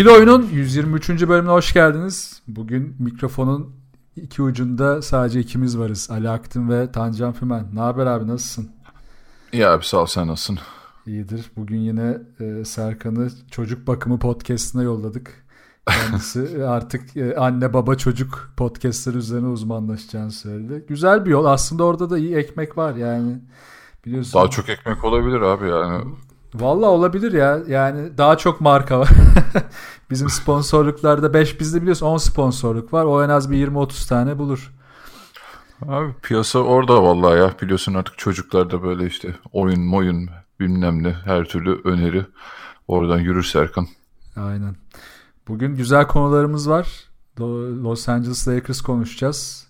İkili Oyun'un 123. bölümüne hoş geldiniz. Bugün mikrofonun iki ucunda sadece ikimiz varız. Ali Aktin ve Tancan Fümen. Ne haber abi nasılsın? İyi abi sağ ol sen nasılsın? İyidir. Bugün yine e, Serkan'ı çocuk bakımı podcastına yolladık. Kendisi artık e, anne baba çocuk podcastları üzerine uzmanlaşacağını söyledi. Güzel bir yol. Aslında orada da iyi ekmek var yani. Biliyorsun. Daha çok ekmek olabilir abi yani. Valla olabilir ya. Yani daha çok marka var. Bizim sponsorluklarda 5 bizde biliyorsun 10 sponsorluk var. O en az bir 20-30 tane bulur. Abi piyasa orada vallahi ya. Biliyorsun artık çocuklarda böyle işte oyun moyun bilmem ne her türlü öneri oradan yürür Serkan. Aynen. Bugün güzel konularımız var. Los Angeles Lakers konuşacağız.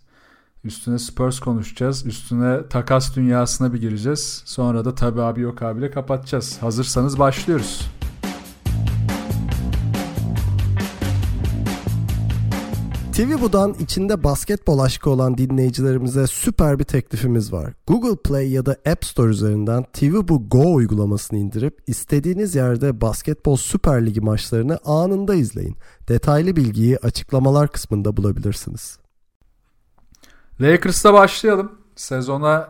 Üstüne Spurs konuşacağız. Üstüne takas dünyasına bir gireceğiz. Sonra da tabi abi yok abiyle kapatacağız. Hazırsanız başlıyoruz. TVBU'dan içinde basketbol aşkı olan dinleyicilerimize süper bir teklifimiz var. Google Play ya da App Store üzerinden TVBU Go uygulamasını indirip istediğiniz yerde basketbol Süper Ligi maçlarını anında izleyin. Detaylı bilgiyi açıklamalar kısmında bulabilirsiniz. Lakers'ta başlayalım. Sezona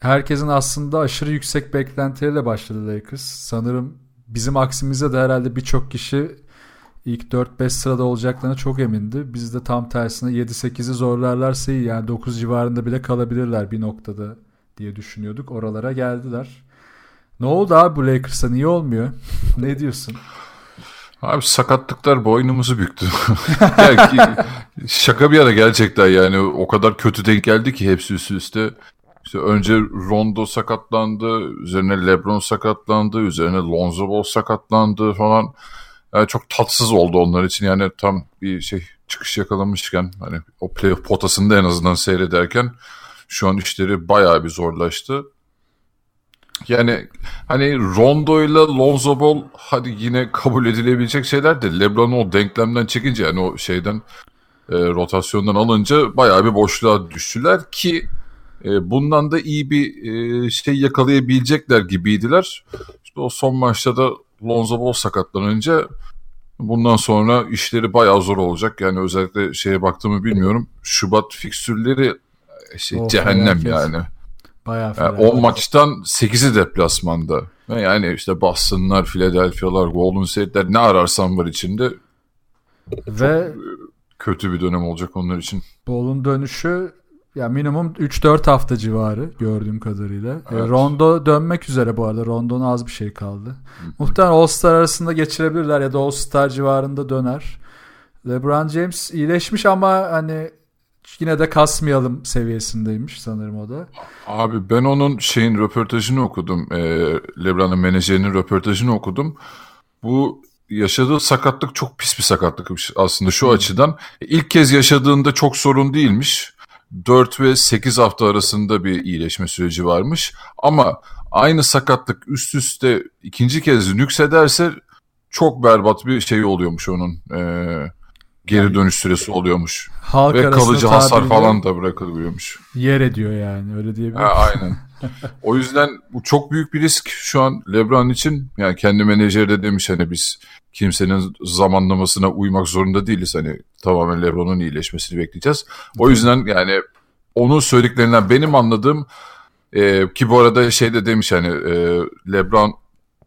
herkesin aslında aşırı yüksek beklentileriyle başladı Lakers. Sanırım bizim aksimize de herhalde birçok kişi ilk 4-5 sırada olacaklarına çok emindi. Biz de tam tersine 7-8'i zorlarlarsa iyi yani 9 civarında bile kalabilirler bir noktada diye düşünüyorduk. Oralara geldiler. Ne oldu abi bu Lakers'a niye olmuyor? ne diyorsun? Abi sakatlıklar boynumuzu büktü. şaka bir ara gerçekten yani o kadar kötü denk geldi ki hepsi üst üste. İşte önce Rondo sakatlandı, üzerine LeBron sakatlandı, üzerine Lonzo Ball sakatlandı falan. Yani çok tatsız oldu onlar için yani tam bir şey çıkış yakalamışken hani o playoff potasında en azından seyrederken şu an işleri bayağı bir zorlaştı. Yani hani Rondo ile Lonzo Ball hadi yine kabul edilebilecek şeyler de LeBron'u o denklemden çekince yani o şeyden e, rotasyondan alınca bayağı bir boşluğa düştüler ki e, bundan da iyi bir e, şey yakalayabilecekler gibiydiler. İşte o son maçta da Lonzo Ball sakatlanınca bundan sonra işleri bayağı zor olacak. Yani özellikle şeye baktığımı bilmiyorum. Şubat fikstürleri şey, oh, cehennem yani. Bayağı yani 10 maçtan 8'i deplasmanda. Yani işte Boston'lar, Philadelphia'lar, Golden State'ler ne ararsan var içinde. Ve Çok kötü bir dönem olacak onlar için. Ball'un dönüşü ya minimum 3-4 hafta civarı gördüğüm kadarıyla. Evet. Rondo dönmek üzere bu arada. Rondo'nun az bir şey kaldı. Hı-hı. Muhtemelen All-Star arasında geçirebilirler ya da All-Star civarında döner. LeBron James iyileşmiş ama hani yine de kasmayalım seviyesindeymiş sanırım o da. Abi ben onun şeyin röportajını okudum. Ee, LeBron'un menajerinin röportajını okudum. Bu yaşadığı sakatlık çok pis bir sakatlıkmış aslında şu açıdan. İlk kez yaşadığında çok sorun değilmiş. 4 ve 8 hafta arasında bir iyileşme süreci varmış. Ama aynı sakatlık üst üste ikinci kez nüksederse çok berbat bir şey oluyormuş onun. Ee, geri dönüş süresi oluyormuş. Halk Ve kalıcı hasar falan da bırakılıyormuş. Yer ediyor yani öyle diyebilirim. Ha, aynen. o yüzden bu çok büyük bir risk şu an LeBron için. Yani kendi menajeri de demiş hani biz kimsenin zamanlamasına uymak zorunda değiliz. Hani tamamen LeBron'un iyileşmesini bekleyeceğiz. O yüzden yani onun söylediklerinden benim anladığım e, ki bu arada şey de demiş hani e, LeBron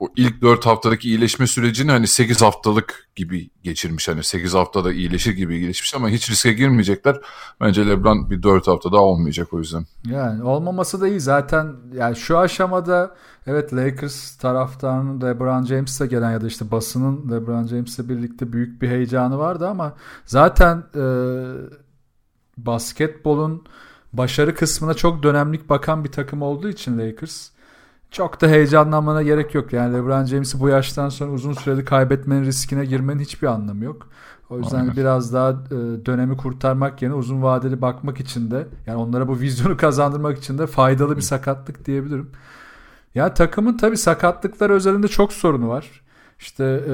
o ilk 4 haftadaki iyileşme sürecini hani 8 haftalık gibi geçirmiş. Hani 8 haftada iyileşir gibi gelişmiş ama hiç riske girmeyecekler. Bence LeBron bir 4 hafta daha olmayacak o yüzden. Yani olmaması da iyi. Zaten yani şu aşamada evet Lakers taraftarının LeBron James'e gelen ya da işte basının LeBron James'le birlikte büyük bir heyecanı vardı ama zaten e, basketbolun başarı kısmına çok dönemlik bakan bir takım olduğu için Lakers çok da heyecanlanmana gerek yok. Yani LeBron James'i bu yaştan sonra uzun süreli kaybetmenin riskine girmenin hiçbir anlamı yok. O yüzden Aynen. biraz daha e, dönemi kurtarmak yerine uzun vadeli bakmak için de yani onlara bu vizyonu kazandırmak için de faydalı bir sakatlık diyebilirim. Ya takımın tabi sakatlıklar özelinde çok sorunu var. İşte e,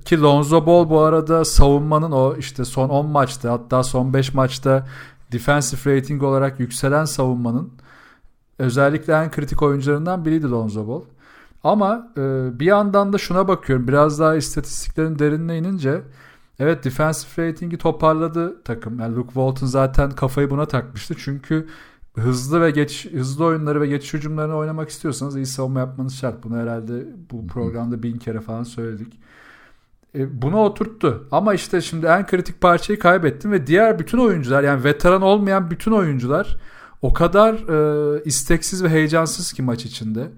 ki Lonzo Ball bu arada savunmanın o işte son 10 maçta hatta son 5 maçta defensive rating olarak yükselen savunmanın özellikle en kritik oyuncularından biriydi Lonzo Ball. Ama e, bir yandan da şuna bakıyorum biraz daha istatistiklerin derinine inince evet defensive rating'i toparladı takım. Yani Luke Walton zaten kafayı buna takmıştı. Çünkü hızlı ve geç hızlı oyunları ve geçiş hücumlarını oynamak istiyorsanız iyi savunma yapmanız şart. Bunu herhalde bu programda bin kere falan söyledik. E, bunu oturttu. Ama işte şimdi en kritik parçayı kaybettim ve diğer bütün oyuncular yani veteran olmayan bütün oyuncular o kadar e, isteksiz ve heyecansız ki maç içinde.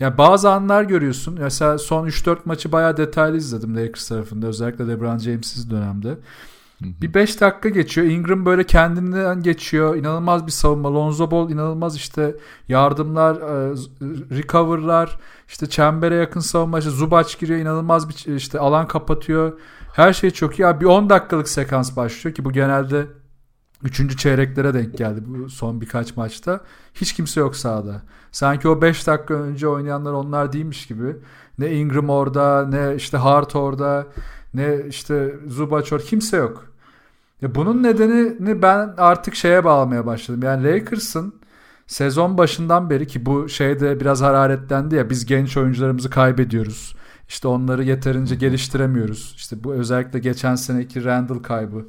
Yani bazı anlar görüyorsun. Mesela son 3-4 maçı bayağı detaylı izledim Lakers tarafında. Özellikle LeBron James'iz dönemde. Bir 5 dakika geçiyor. Ingram böyle kendinden geçiyor. İnanılmaz bir savunma. Lonzo Ball inanılmaz işte yardımlar, e, recover'lar, işte çembere yakın savunma. İşte Zubac giriyor. inanılmaz bir işte alan kapatıyor. Her şey çok iyi. bir 10 dakikalık sekans başlıyor ki bu genelde 3. çeyreklere denk geldi bu son birkaç maçta. Hiç kimse yok sahada. Sanki o 5 dakika önce oynayanlar onlar değilmiş gibi. Ne Ingram orada, ne işte Hart orada, ne işte Zubac orada. Kimse yok. Ya bunun nedenini ben artık şeye bağlamaya başladım. Yani Lakers'ın sezon başından beri ki bu şeyde biraz hararetlendi ya biz genç oyuncularımızı kaybediyoruz. İşte onları yeterince geliştiremiyoruz. İşte bu özellikle geçen seneki Randall kaybı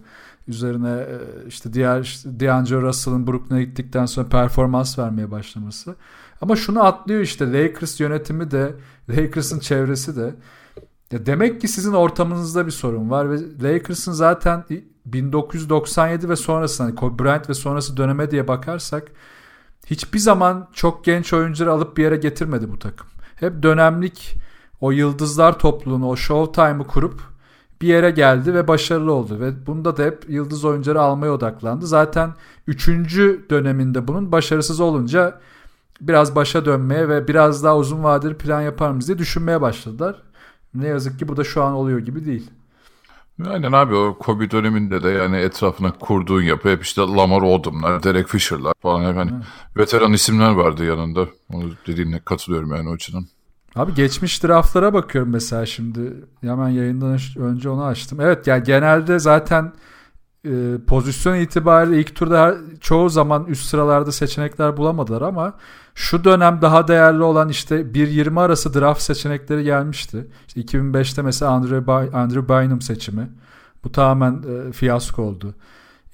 üzerine e, işte diğer işte D'Angelo Russell'ın Brooklyn'e gittikten sonra performans vermeye başlaması. Ama şunu atlıyor işte Lakers yönetimi de Lakers'ın çevresi de ya demek ki sizin ortamınızda bir sorun var ve Lakers'ın zaten 1997 ve sonrası hani Kobe Bryant ve sonrası döneme diye bakarsak hiçbir zaman çok genç oyuncuları alıp bir yere getirmedi bu takım. Hep dönemlik o yıldızlar topluluğunu, o showtime'ı kurup bir yere geldi ve başarılı oldu. Ve bunda da hep yıldız oyuncuları almaya odaklandı. Zaten 3. döneminde bunun başarısız olunca biraz başa dönmeye ve biraz daha uzun vadeli plan yapar mıyız diye düşünmeye başladılar. Ne yazık ki bu da şu an oluyor gibi değil. Aynen abi o Kobe döneminde de yani etrafına kurduğun yapı hep işte Lamar Odom'lar, Derek Fisher'lar falan hep hani veteran isimler vardı yanında. Onu dediğine katılıyorum yani o açıdan. Abi geçmiş draftlara bakıyorum mesela şimdi. Hemen yayından önce onu açtım. Evet yani genelde zaten e, pozisyon itibariyle ilk turda her, çoğu zaman üst sıralarda seçenekler bulamadılar ama şu dönem daha değerli olan işte 1-20 arası draft seçenekleri gelmişti. İşte 2005'te mesela Andrew, By Andrew Bynum seçimi. Bu tamamen e, fiyasko oldu.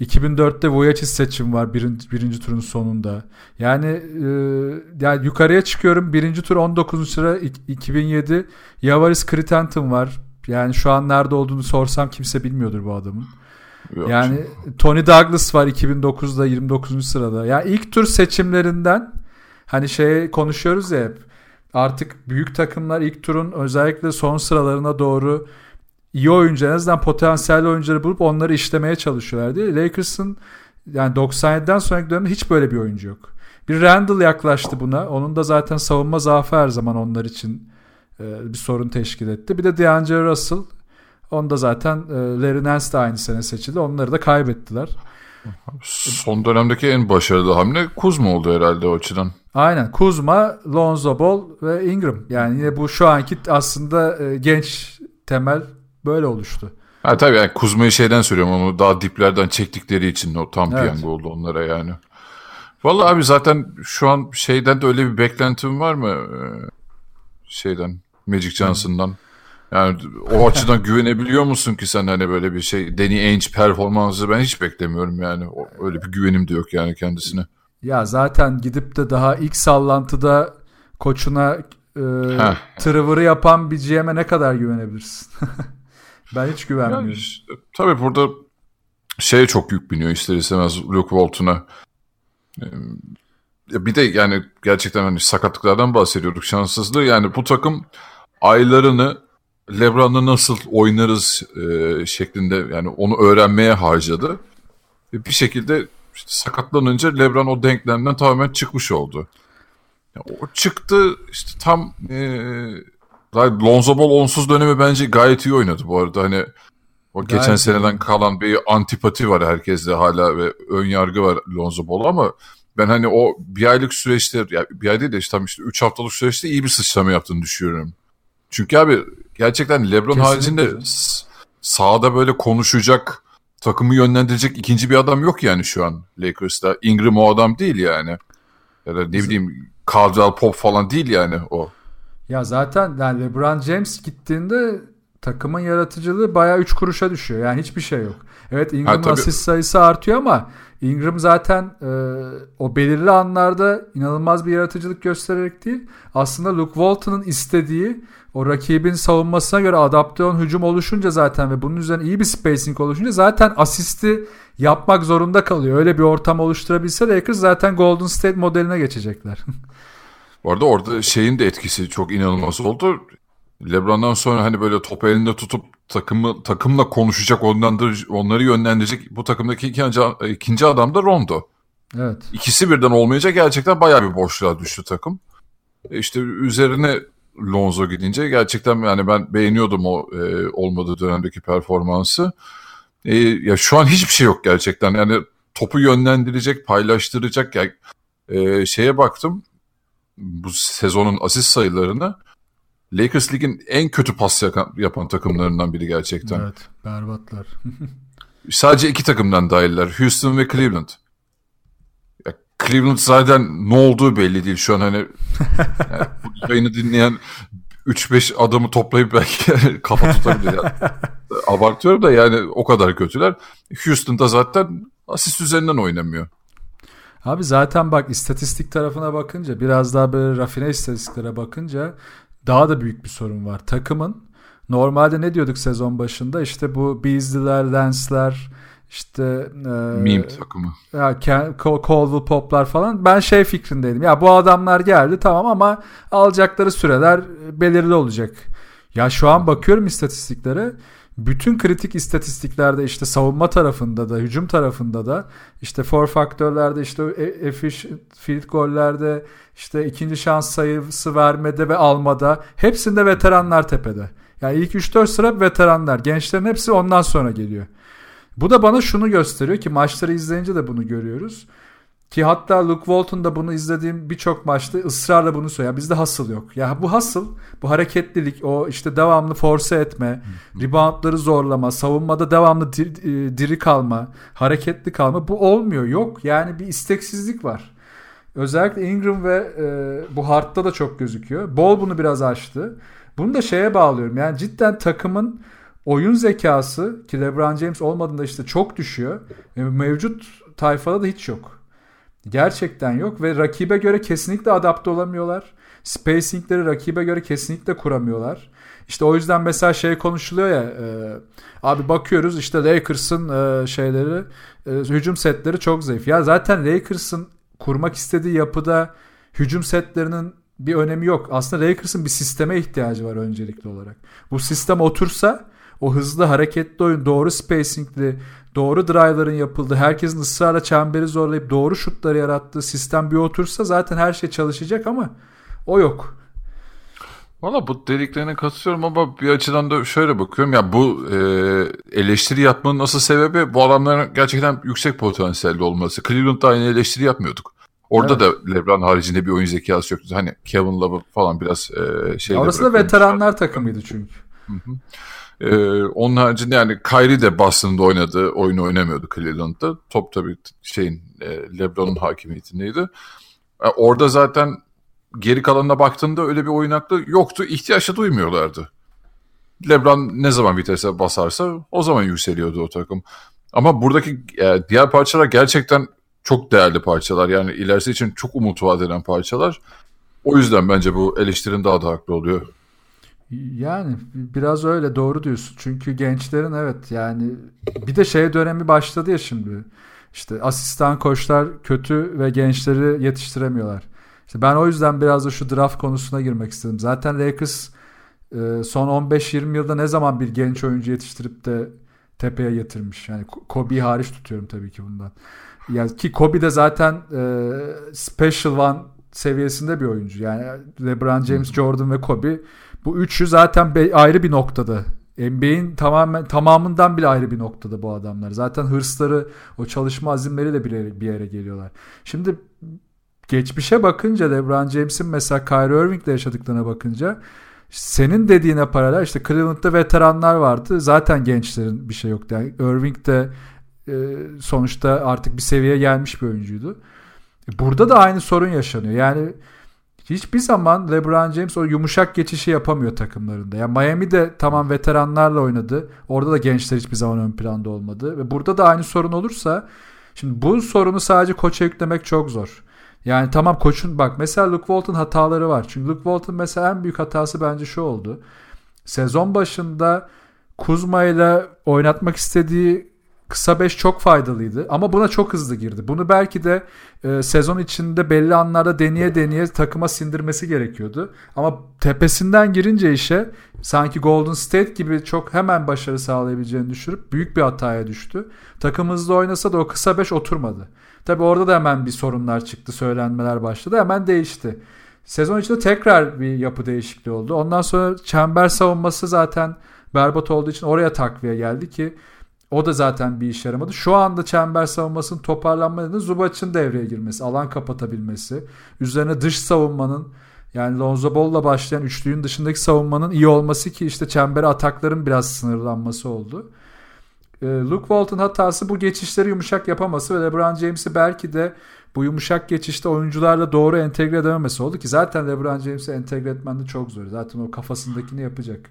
2004'te Voyages seçim var birinci, birinci turun sonunda. Yani e, yani yukarıya çıkıyorum. Birinci tur 19. sıra 2007 Yavaris Kritantum var. Yani şu an nerede olduğunu sorsam kimse bilmiyordur bu adamın. Yok. Yani Tony Douglas var 2009'da 29. sırada. Yani ilk tur seçimlerinden hani şey konuşuyoruz ya hep. Artık büyük takımlar ilk turun özellikle son sıralarına doğru iyi oyuncu en azından potansiyelli oyuncuları bulup onları işlemeye çalışıyorlar diye. Lakers'ın yani 97'den sonraki dönemde hiç böyle bir oyuncu yok. Bir Randall yaklaştı buna. Onun da zaten savunma zaafı her zaman onlar için e, bir sorun teşkil etti. Bir de D'Angelo Russell. Onda zaten e, Larry Nance de aynı sene seçildi. Onları da kaybettiler. Son dönemdeki en başarılı hamle Kuzma oldu herhalde o açıdan. Aynen Kuzma, Lonzo Ball ve Ingram. Yani yine bu şu anki aslında e, genç temel böyle oluştu. Ha tabii yani Kuzma'yı şeyden söylüyorum onu daha diplerden çektikleri için o tam evet. piyango oldu onlara yani. Vallahi abi zaten şu an şeyden de öyle bir beklentim var mı? Ee, şeyden Magic Johnson'dan. Yani o açıdan güvenebiliyor musun ki sen hani böyle bir şey Danny Ainge performansı ben hiç beklemiyorum yani. Öyle bir güvenim de yok yani kendisine. Ya zaten gidip de daha ilk sallantıda koçuna e, tırıvırı yapan bir GM'e ne kadar güvenebilirsin? Ben hiç güvenmiyorum. Yani işte, tabii burada şeye çok yük biniyor ister istemez Luke Walton'a. Ee, bir de yani gerçekten hani sakatlıklardan bahsediyorduk şanssızlığı. Yani bu takım aylarını Lebron'la nasıl oynarız e, şeklinde yani onu öğrenmeye harcadı. Ve bir şekilde işte sakatlanınca Lebron o denklemden tamamen çıkmış oldu. Yani o çıktı işte tam e, Lonzo Ball onsuz dönemi bence gayet iyi oynadı bu arada. Hani O geçen Gayet seneden iyi. kalan bir antipati var herkeste hala ve ön yargı var Lonzo Ball ama ben hani o bir aylık süreçte ya bir ay değil de işte tam işte 3 haftalık süreçte iyi bir sıçrama yaptığını düşünüyorum. Çünkü abi gerçekten LeBron Kesinlikle. haricinde sahada böyle konuşacak, takımı yönlendirecek ikinci bir adam yok yani şu an Lakers'ta. Ingram o adam değil yani. Ya da ne bileyim Caldwell Pop falan değil yani o. Ya zaten yani LeBron James gittiğinde takımın yaratıcılığı bayağı 3 kuruşa düşüyor. Yani hiçbir şey yok. Evet Ingram'ın Ha, asist sayısı artıyor ama Ingram zaten e, o belirli anlarda inanılmaz bir yaratıcılık göstererek değil. Aslında Luke Walton'ın istediği o rakibin savunmasına göre adapte olan hücum oluşunca zaten ve bunun üzerine iyi bir spacing oluşunca zaten asisti yapmak zorunda kalıyor. Öyle bir ortam oluşturabilse Lakers zaten Golden State modeline geçecekler. Bu arada orada şeyin de etkisi çok inanılmaz oldu. LeBron'dan sonra hani böyle topu elinde tutup takımı takımla konuşacak, ondan onları yönlendirecek bu takımdaki ikinci, ikinci adam da Rondo. evet. İkisi birden olmayınca gerçekten bayağı bir boşluğa düştü takım. E işte üzerine Lonzo gidince gerçekten yani ben beğeniyordum o e, olmadığı dönemdeki performansı. E, ya şu an hiçbir şey yok gerçekten. Yani topu yönlendirecek, paylaştıracak. Yani, e, şeye baktım bu sezonun asist sayılarına. Lakers Lig'in en kötü pas yakan- yapan takımlarından biri gerçekten. Evet. Berbatlar. Sadece iki takımdan dahiller. Houston ve Cleveland. Ya Cleveland zaten ne olduğu belli değil şu an hani yani bu yayını dinleyen 3-5 adamı toplayıp belki kafa tutabilir. Yani. Abartıyorum da yani o kadar kötüler. Houston'da zaten asist üzerinden oynamıyor. Abi zaten bak istatistik tarafına bakınca biraz daha böyle rafine istatistiklere bakınca daha da büyük bir sorun var. Takımın normalde ne diyorduk sezon başında işte bu Beasley'ler, Lance'ler işte e, Meme takımı. ya Caldwell Pop'lar falan ben şey fikrindeydim. Ya bu adamlar geldi tamam ama alacakları süreler belirli olacak. Ya şu an bakıyorum istatistiklere. Bütün kritik istatistiklerde işte savunma tarafında da hücum tarafında da işte for faktörlerde işte e- efficient field gollerde işte ikinci şans sayısı vermede ve almada hepsinde veteranlar tepede. Yani ilk 3-4 sıra veteranlar. Gençlerin hepsi ondan sonra geliyor. Bu da bana şunu gösteriyor ki maçları izleyince de bunu görüyoruz. Ki hatta Luke Walton da bunu izlediğim birçok maçta ısrarla bunu söylüyor. Bizde hustle yok. Ya bu hustle, bu hareketlilik, o işte devamlı force etme, reboundları zorlama, savunmada devamlı dir- e, diri kalma, hareketli kalma bu olmuyor. Yok yani bir isteksizlik var. Özellikle Ingram ve e, bu Hart'ta da çok gözüküyor. Bol bunu biraz açtı. Bunu da şeye bağlıyorum. Yani cidden takımın oyun zekası ki LeBron James olmadığında işte çok düşüyor. E, mevcut tayfada da hiç yok. Gerçekten yok ve rakibe göre kesinlikle adapte olamıyorlar. Spacingleri rakibe göre kesinlikle kuramıyorlar. İşte o yüzden mesela şey konuşuluyor ya e, abi bakıyoruz işte Lakers'ın e, şeyleri e, hücum setleri çok zayıf. Ya zaten Lakers'ın kurmak istediği yapıda hücum setlerinin bir önemi yok. Aslında Lakers'ın bir sisteme ihtiyacı var öncelikli olarak. Bu sistem otursa o hızlı hareketli oyun, doğru spacingli, doğru drive'ların yapıldığı, herkesin ısrarla çemberi zorlayıp doğru şutları yarattığı sistem bir otursa zaten her şey çalışacak ama o yok. Valla bu dediklerine katılıyorum ama bir açıdan da şöyle bakıyorum. Ya bu e, eleştiri yapmanın asıl sebebi bu adamların gerçekten yüksek potansiyelli olması. Cleveland'da aynı eleştiri yapmıyorduk. Orada da LeBron haricinde bir oyun zekası yoktu. Hani Kevin Love falan biraz e, şeyde Orası da veteranlar takımıydı çünkü. Ee, onun haricinde yani Kyrie de Boston'da oynadı. Oyunu oynamıyordu Cleveland'da. Top tabii şeyin e, LeBron'un hakimiyetindeydi. E, orada zaten geri kalanına baktığında öyle bir oyun aklı yoktu. İhtiyaç da duymuyorlardı. LeBron ne zaman vitese basarsa o zaman yükseliyordu o takım. Ama buradaki e, diğer parçalar gerçekten çok değerli parçalar. Yani ilerisi için çok umut vaat eden parçalar. O yüzden bence bu eleştirin daha da haklı oluyor. Yani biraz öyle doğru diyorsun. Çünkü gençlerin evet yani bir de şey dönemi başladı ya şimdi. İşte asistan koçlar kötü ve gençleri yetiştiremiyorlar. İşte ben o yüzden biraz da şu draft konusuna girmek istedim. Zaten Lakers e, son 15-20 yılda ne zaman bir genç oyuncu yetiştirip de tepeye getirmiş. Yani Kobe'yi hariç tutuyorum tabii ki bundan. Yani ki Kobe de zaten e, special one seviyesinde bir oyuncu. Yani LeBron James, Jordan ve Kobe bu üçü zaten be- ayrı bir noktada NBA'in tamamen tamamından bile ayrı bir noktada bu adamlar. Zaten hırsları, o çalışma azimleriyle bir bir yere geliyorlar. Şimdi geçmişe bakınca LeBron James'in mesela Kyrie Irving'le yaşadıklarına bakınca senin dediğine paralel işte Cleveland'da veteranlar vardı. Zaten gençlerin bir şey yoktu. Yani Irving de e, sonuçta artık bir seviyeye gelmiş bir oyuncuydu. Burada da aynı sorun yaşanıyor. Yani hiçbir zaman LeBron James o yumuşak geçişi yapamıyor takımlarında. Yani Miami'de tamam veteranlarla oynadı. Orada da gençler hiçbir zaman ön planda olmadı. Ve burada da aynı sorun olursa şimdi bu sorunu sadece koça yüklemek çok zor. Yani tamam koçun bak mesela Luke Walton hataları var. Çünkü Luke Walton mesela en büyük hatası bence şu oldu. Sezon başında Kuzma ile oynatmak istediği kısa 5 çok faydalıydı ama buna çok hızlı girdi. Bunu belki de e, sezon içinde belli anlarda deneye deneye takıma sindirmesi gerekiyordu. Ama tepesinden girince işe sanki Golden State gibi çok hemen başarı sağlayabileceğini düşürüp büyük bir hataya düştü. Takım hızlı oynasa da o kısa 5 oturmadı. Tabi orada da hemen bir sorunlar çıktı, söylenmeler başladı. Hemen değişti. Sezon içinde tekrar bir yapı değişikliği oldu. Ondan sonra çember savunması zaten berbat olduğu için oraya takviye geldi ki o da zaten bir iş yaramadı. Şu anda çember savunmasının toparlanma nedeni Zubac'ın devreye girmesi, alan kapatabilmesi. Üzerine dış savunmanın yani Lonzo Ball'la başlayan üçlüğün dışındaki savunmanın iyi olması ki işte çembere atakların biraz sınırlanması oldu. Ee, Luke Walton hatası bu geçişleri yumuşak yapaması ve LeBron James'i belki de bu yumuşak geçişte oyuncularla doğru entegre edememesi oldu ki zaten LeBron James'i entegre etmen de çok zor. Zaten o kafasındakini yapacak.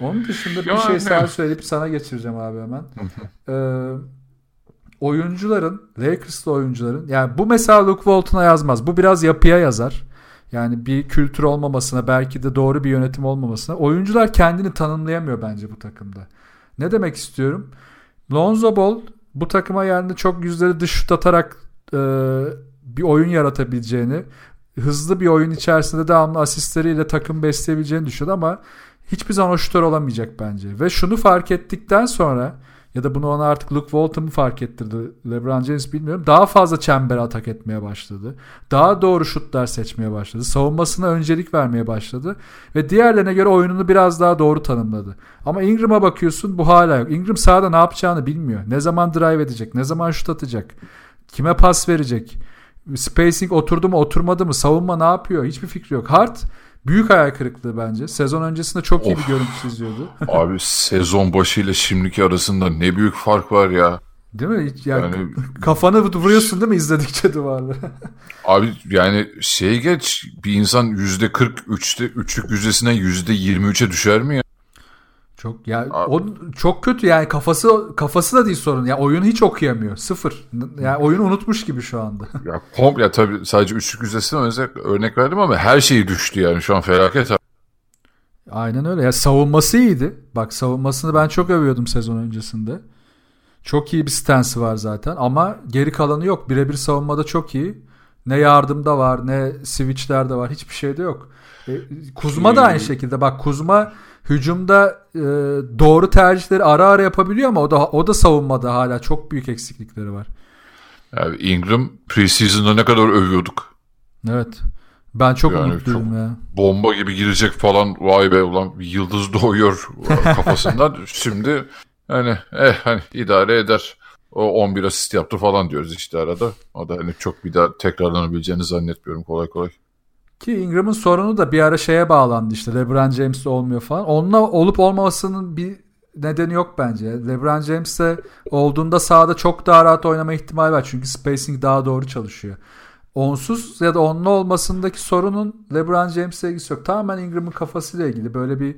Onun dışında bir şey sana söyleyip sana geçireceğim abi hemen. ee, oyuncuların, Lakers'lı oyuncuların yani bu mesela Luke Walton'a yazmaz. Bu biraz yapıya yazar. Yani bir kültür olmamasına belki de doğru bir yönetim olmamasına. Oyuncular kendini tanımlayamıyor bence bu takımda. Ne demek istiyorum? Lonzo Ball bu takıma yani çok yüzleri dış şut atarak e, bir oyun yaratabileceğini, hızlı bir oyun içerisinde devamlı asistleriyle takım besleyebileceğini düşünüyordu ama hiçbir zaman şutör olamayacak bence. Ve şunu fark ettikten sonra ya da bunu ona artık Luke Walton mu fark ettirdi LeBron James bilmiyorum. Daha fazla çember atak etmeye başladı. Daha doğru şutlar seçmeye başladı. Savunmasına öncelik vermeye başladı. Ve diğerlerine göre oyununu biraz daha doğru tanımladı. Ama Ingram'a bakıyorsun bu hala yok. Ingram sahada ne yapacağını bilmiyor. Ne zaman drive edecek, ne zaman şut atacak, kime pas verecek, spacing oturdu mu oturmadı mı, savunma ne yapıyor hiçbir fikri yok. Hart Büyük hayal kırıklığı bence. Sezon öncesinde çok iyi of. bir görüntü çiziyordu. Abi sezon başı ile şimdiki arasında ne büyük fark var ya. Değil mi? Yani, yani kafanı vuruyorsun değil mi izledikçe duvarları? Abi yani şey geç bir insan yüzde 43'te üçlük yüzdesinden yüzde 23'e düşer mi ya? Çok ya Abi. o çok kötü yani kafası kafası da değil sorun. Ya oyunu hiç okuyamıyor. Sıfır. Yani oyunu unutmuş gibi şu anda. Ya komple tabii sadece üçlük yüzdesinden örnek, örnek verdim ama her şeyi düştü yani şu an felaket. Aynen öyle. Ya savunması iyiydi. Bak savunmasını ben çok övüyordum sezon öncesinde. Çok iyi bir stansı var zaten ama geri kalanı yok. Birebir savunmada çok iyi. Ne yardımda var ne switchlerde var. Hiçbir şeyde yok. E, Kuzma da aynı şekilde. Bak Kuzma hücumda e, doğru tercihleri ara ara yapabiliyor ama o da o da savunmada hala çok büyük eksiklikleri var. Yani Ingram preseason'da ne kadar övüyorduk. Evet. Ben çok yani umutluyum çok ya. Bomba gibi girecek falan vay be ulan yıldız doğuyor kafasından. Şimdi hani eh hani idare eder. O 11 asist yaptı falan diyoruz işte arada. O da hani çok bir daha tekrarlanabileceğini zannetmiyorum kolay kolay. Ki Ingram'ın sorunu da bir ara şeye bağlandı işte LeBron James'le olmuyor falan. Onunla olup olmamasının bir nedeni yok bence. LeBron James'le olduğunda sahada çok daha rahat oynama ihtimali var. Çünkü spacing daha doğru çalışıyor. Onsuz ya da onunla olmasındaki sorunun LeBron James'le ilgisi yok. Tamamen Ingram'ın kafasıyla ilgili. Böyle bir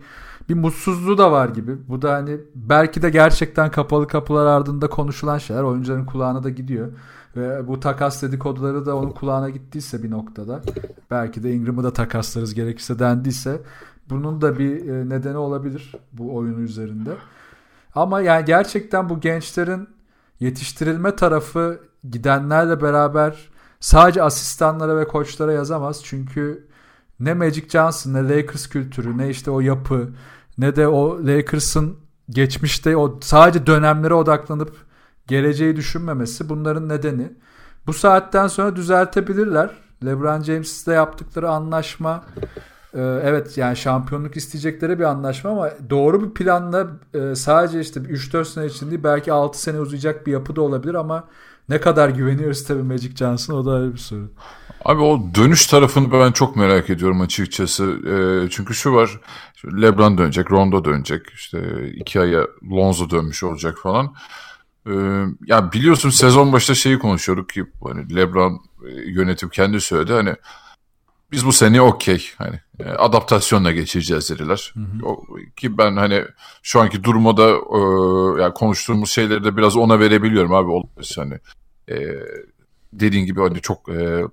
bir mutsuzluğu da var gibi. Bu da hani belki de gerçekten kapalı kapılar ardında konuşulan şeyler oyuncuların kulağına da gidiyor. Ve bu takas dedikoduları da onun kulağına gittiyse bir noktada belki de Ingram'ı da takaslarız gerekirse dendiyse bunun da bir e, nedeni olabilir bu oyunu üzerinde. Ama yani gerçekten bu gençlerin yetiştirilme tarafı gidenlerle beraber sadece asistanlara ve koçlara yazamaz. Çünkü ne Magic Johnson ne Lakers kültürü ne işte o yapı ne de o Lakers'ın geçmişte o sadece dönemlere odaklanıp geleceği düşünmemesi bunların nedeni. Bu saatten sonra düzeltebilirler. LeBron James'le yaptıkları anlaşma e, evet yani şampiyonluk isteyecekleri bir anlaşma ama doğru bir planla e, sadece işte 3-4 sene için değil belki 6 sene uzayacak bir yapı da olabilir ama ne kadar güveniyoruz tabii Magic Johnson o da ayrı bir soru. Abi o dönüş tarafını ben çok merak ediyorum açıkçası. E, çünkü şu var. LeBron dönecek, Rondo dönecek. İşte iki aya Lonzo dönmüş olacak falan. E, ya biliyorsun sezon başında şeyi konuşuyorduk ki hani LeBron e, yönetim kendi söyledi hani biz bu sene okey hani e, adaptasyonla geçireceğiz dediler. Hı hı. O, ki ben hani şu anki durumda e, yani konuştuğumuz şeyleri de biraz ona verebiliyorum abi. Hani e, dediğin gibi hani çok e,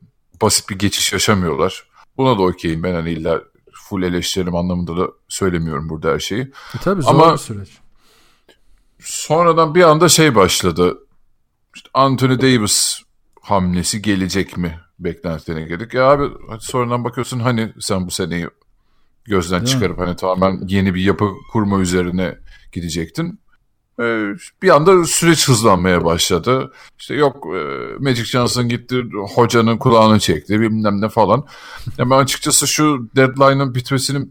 basit bir geçiş yaşamıyorlar. Buna da okeyim ben hani illa full eleştirelim anlamında da söylemiyorum burada her şeyi. E tabii zor Ama bir süreç. Sonradan bir anda şey başladı. İşte Anthony Davis hamlesi gelecek mi beklentilerine girdik. Ya abi sonradan bakıyorsun hani sen bu seneyi gözden Değil çıkarıp mi? hani tamamen yeni bir yapı kurma üzerine gidecektin. Ee, bir anda süreç hızlanmaya başladı. İşte yok e, Magic Johnson gitti hocanın kulağını çekti bilmem ne falan. Ya ben açıkçası şu deadline'ın bitmesini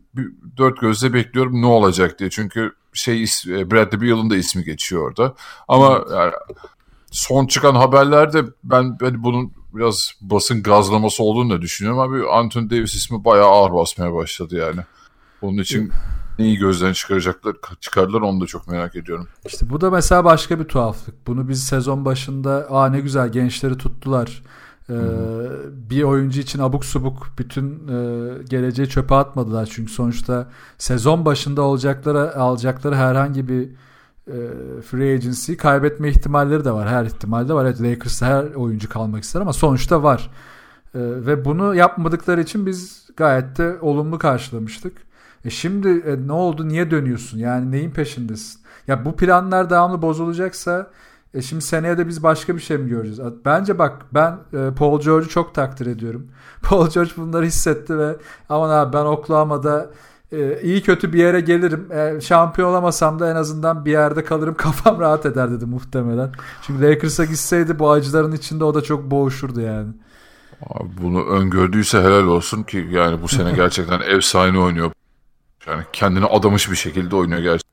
dört gözle bekliyorum ne olacak diye. Çünkü şey e, Bradley Beal'ın da ismi geçiyor orada. Ama yani, son çıkan haberlerde ben, ben bunun biraz basın gazlaması olduğunu da düşünüyorum. Abi Anthony Davis ismi bayağı ağır basmaya başladı yani. Bunun için neyi gözden çıkaracaklar, çıkardılar onu da çok merak ediyorum. İşte bu da mesela başka bir tuhaflık. Bunu biz sezon başında aa ne güzel gençleri tuttular. Ee, bir oyuncu için abuk subuk bütün e, geleceği çöpe atmadılar. Çünkü sonuçta sezon başında olacakları alacakları herhangi bir free agency kaybetme ihtimalleri de var. Her ihtimalde var. Evet Lakers'ta her oyuncu kalmak ister ama sonuçta var. E, ve bunu yapmadıkları için biz gayet de olumlu karşılamıştık. E şimdi e, ne oldu? Niye dönüyorsun? Yani neyin peşindesin? Ya bu planlar devamlı bozulacaksa e şimdi seneye de biz başka bir şey mi göreceğiz? Bence bak ben e, Paul George'u çok takdir ediyorum. Paul George bunları hissetti ve aman abi ben Oklahoma'da e, iyi kötü bir yere gelirim. E, şampiyon olamasam da en azından bir yerde kalırım. Kafam rahat eder dedi muhtemelen. Çünkü Lakers'a gitseydi bu acıların içinde o da çok boğuşurdu yani. Abi bunu öngördüyse helal olsun ki yani bu sene gerçekten sahibi oynuyor. Yani kendini adamış bir şekilde oynuyor gerçekten.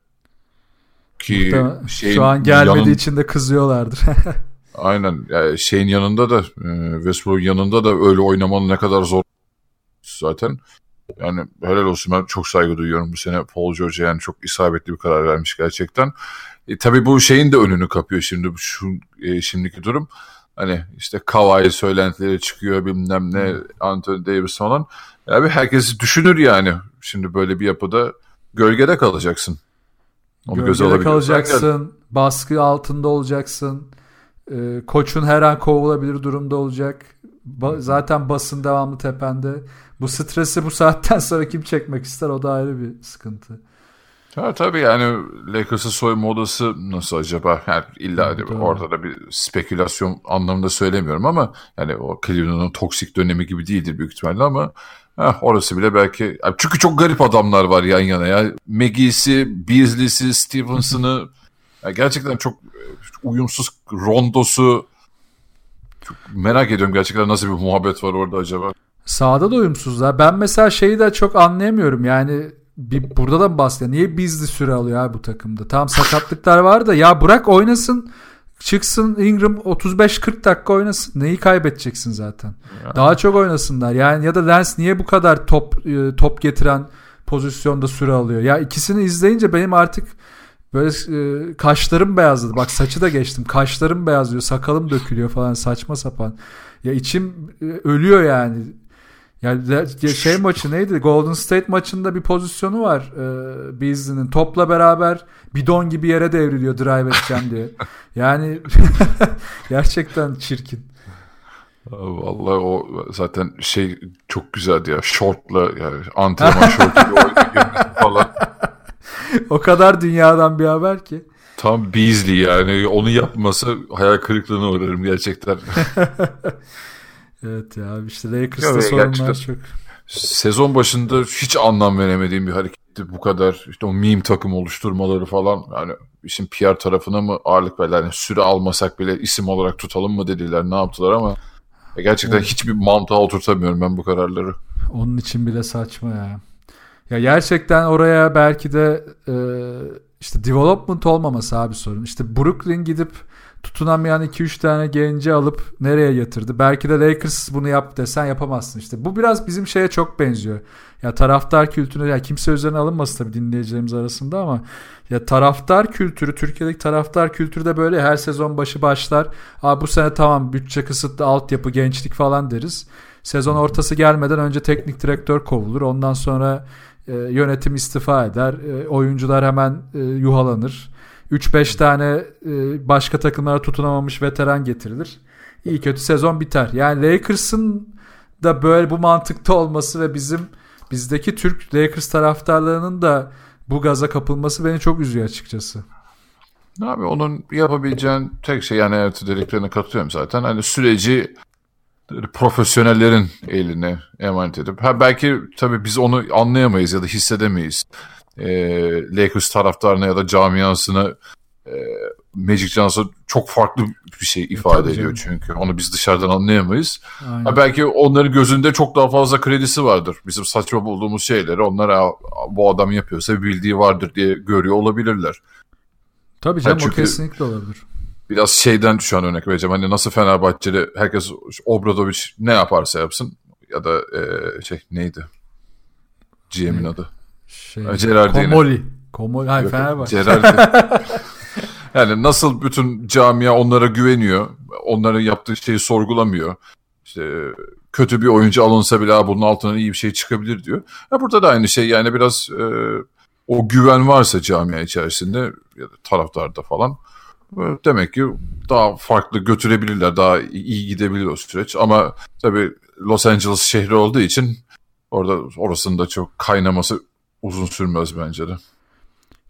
Ki şeyin, şu an gelmediği yanın... için de kızıyorlardır. Aynen. Yani şeyin yanında da e, Westbrook yanında da öyle oynamanın ne kadar zor zaten. Yani helal olsun ben çok saygı duyuyorum bu sene Paul George'a yani çok isabetli bir karar vermiş gerçekten. E, tabii bu şeyin de önünü kapıyor şimdi şu e, şimdiki durum. Hani işte Kawhi söylentileri çıkıyor bilmem ne. Anthony Davis falan. Abi herkes düşünür yani. Şimdi böyle bir yapıda gölgede kalacaksın. Onu gölgede kalacaksın. Baskı altında olacaksın. Ee, koçun her an kovulabilir durumda olacak. Ba- zaten basın devamlı tepende. Bu stresi bu saatten sonra kim çekmek ister o da ayrı bir sıkıntı. Ha, tabii yani Lakers'ın soyunma odası nasıl acaba? Yani illa evet, orada da bir spekülasyon anlamında söylemiyorum ama yani o Cleveland'ın toksik dönemi gibi değildir büyük ihtimalle ama heh, orası bile belki çünkü çok garip adamlar var yan yana ya. Maggie'si, Beasley'si, Stevenson'ı gerçekten çok uyumsuz Rondo'su çok merak ediyorum gerçekten nasıl bir muhabbet var orada acaba. Sağda da uyumsuzlar. Ben mesela şeyi de çok anlayamıyorum. Yani bir burada da mı bahsediyor? Niye bizli süre alıyor abi bu takımda? Tamam sakatlıklar var da ya bırak oynasın. Çıksın Ingram 35-40 dakika oynasın. Neyi kaybedeceksin zaten? Ya. Daha çok oynasınlar. Yani ya da Lens niye bu kadar top e, top getiren pozisyonda süre alıyor? Ya ikisini izleyince benim artık böyle e, kaşlarım beyazladı. Bak saçı da geçtim. Kaşlarım beyazlıyor. Sakalım dökülüyor falan saçma sapan. Ya içim e, ölüyor yani. Yani şey maçı neydi? Golden State maçında bir pozisyonu var e, Beasley'nin. Topla beraber bidon gibi yere devriliyor drive edeceğim diye. Yani gerçekten çirkin. Vallahi o zaten şey çok güzeldi ya. Shortla yani antrenman oyuna falan. o kadar dünyadan bir haber ki. Tam Beasley yani. Onu yapmasa hayal kırıklığına uğrarım gerçekten. Evet ya işte Lakers'ta sorunlar çok. Sezon başında hiç anlam veremediğim bir hareketti bu kadar işte o meme takım oluşturmaları falan yani işin PR tarafına mı ağırlık verdiler yani süre almasak bile isim olarak tutalım mı dediler ne yaptılar ama gerçekten evet. hiçbir mantığa oturtamıyorum ben bu kararları. Onun için bile saçma ya. Ya gerçekten oraya belki de e, işte development olmaması abi sorun. İşte Brooklyn gidip tutunamayan 2-3 tane genci alıp nereye yatırdı? Belki de Lakers bunu yap desen yapamazsın işte. Bu biraz bizim şeye çok benziyor. Ya taraftar kültürüne ya kimse üzerine alınmasın tabii dinleyicilerimiz arasında ama ya taraftar kültürü Türkiye'deki taraftar kültürü de böyle her sezon başı başlar. Abi bu sene tamam bütçe kısıtlı altyapı gençlik falan deriz. Sezon ortası gelmeden önce teknik direktör kovulur. Ondan sonra e, yönetim istifa eder. E, oyuncular hemen e, yuhalanır. 3-5 tane e, başka takımlara tutunamamış veteran getirilir. İyi kötü sezon biter. Yani Lakers'ın da böyle bu mantıkta olması ve bizim bizdeki Türk Lakers taraftarlarının da bu gaza kapılması beni çok üzüyor açıkçası. Abi onun yapabileceğin tek şey yani evet dediklerine katılıyorum zaten. Hani süreci profesyonellerin eline emanet edip ha belki tabii biz onu anlayamayız ya da hissedemeyiz. E, Lakers taraftarına ya da camiasına e, Magic Johnson çok farklı bir şey ifade tabii ediyor canım. çünkü. Onu biz dışarıdan anlayamayız. Ha, belki onların gözünde çok daha fazla kredisi vardır. Bizim saçma bulduğumuz şeyleri onlar bu adam yapıyorsa bildiği vardır diye görüyor olabilirler. Tabii canım ha, o kesinlikle olabilir biraz şeyden şu an örnek vereceğim. Hani nasıl Fenerbahçeli herkes Obradovic ne yaparsa yapsın ya da e, şey neydi? GM'in adı. Şey, Gerardini. Komoli. Komoli. Hayır Fenerbahçe. Gerardini. yani nasıl bütün camia onlara güveniyor. Onların yaptığı şeyi sorgulamıyor. İşte kötü bir oyuncu alınsa bile bunun altından iyi bir şey çıkabilir diyor. Ya burada da aynı şey yani biraz e, o güven varsa camia içerisinde ya da taraftarda falan Demek ki daha farklı götürebilirler, daha iyi gidebilir o süreç. Ama tabii Los Angeles şehri olduğu için orada orasında çok kaynaması uzun sürmez bence de.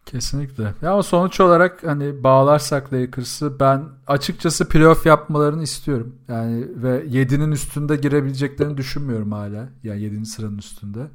Kesinlikle. Ya ama sonuç olarak hani bağlarsak Lakers'ı ben açıkçası playoff yapmalarını istiyorum. Yani ve 7'nin üstünde girebileceklerini düşünmüyorum hala. Yani 7. sıranın üstünde.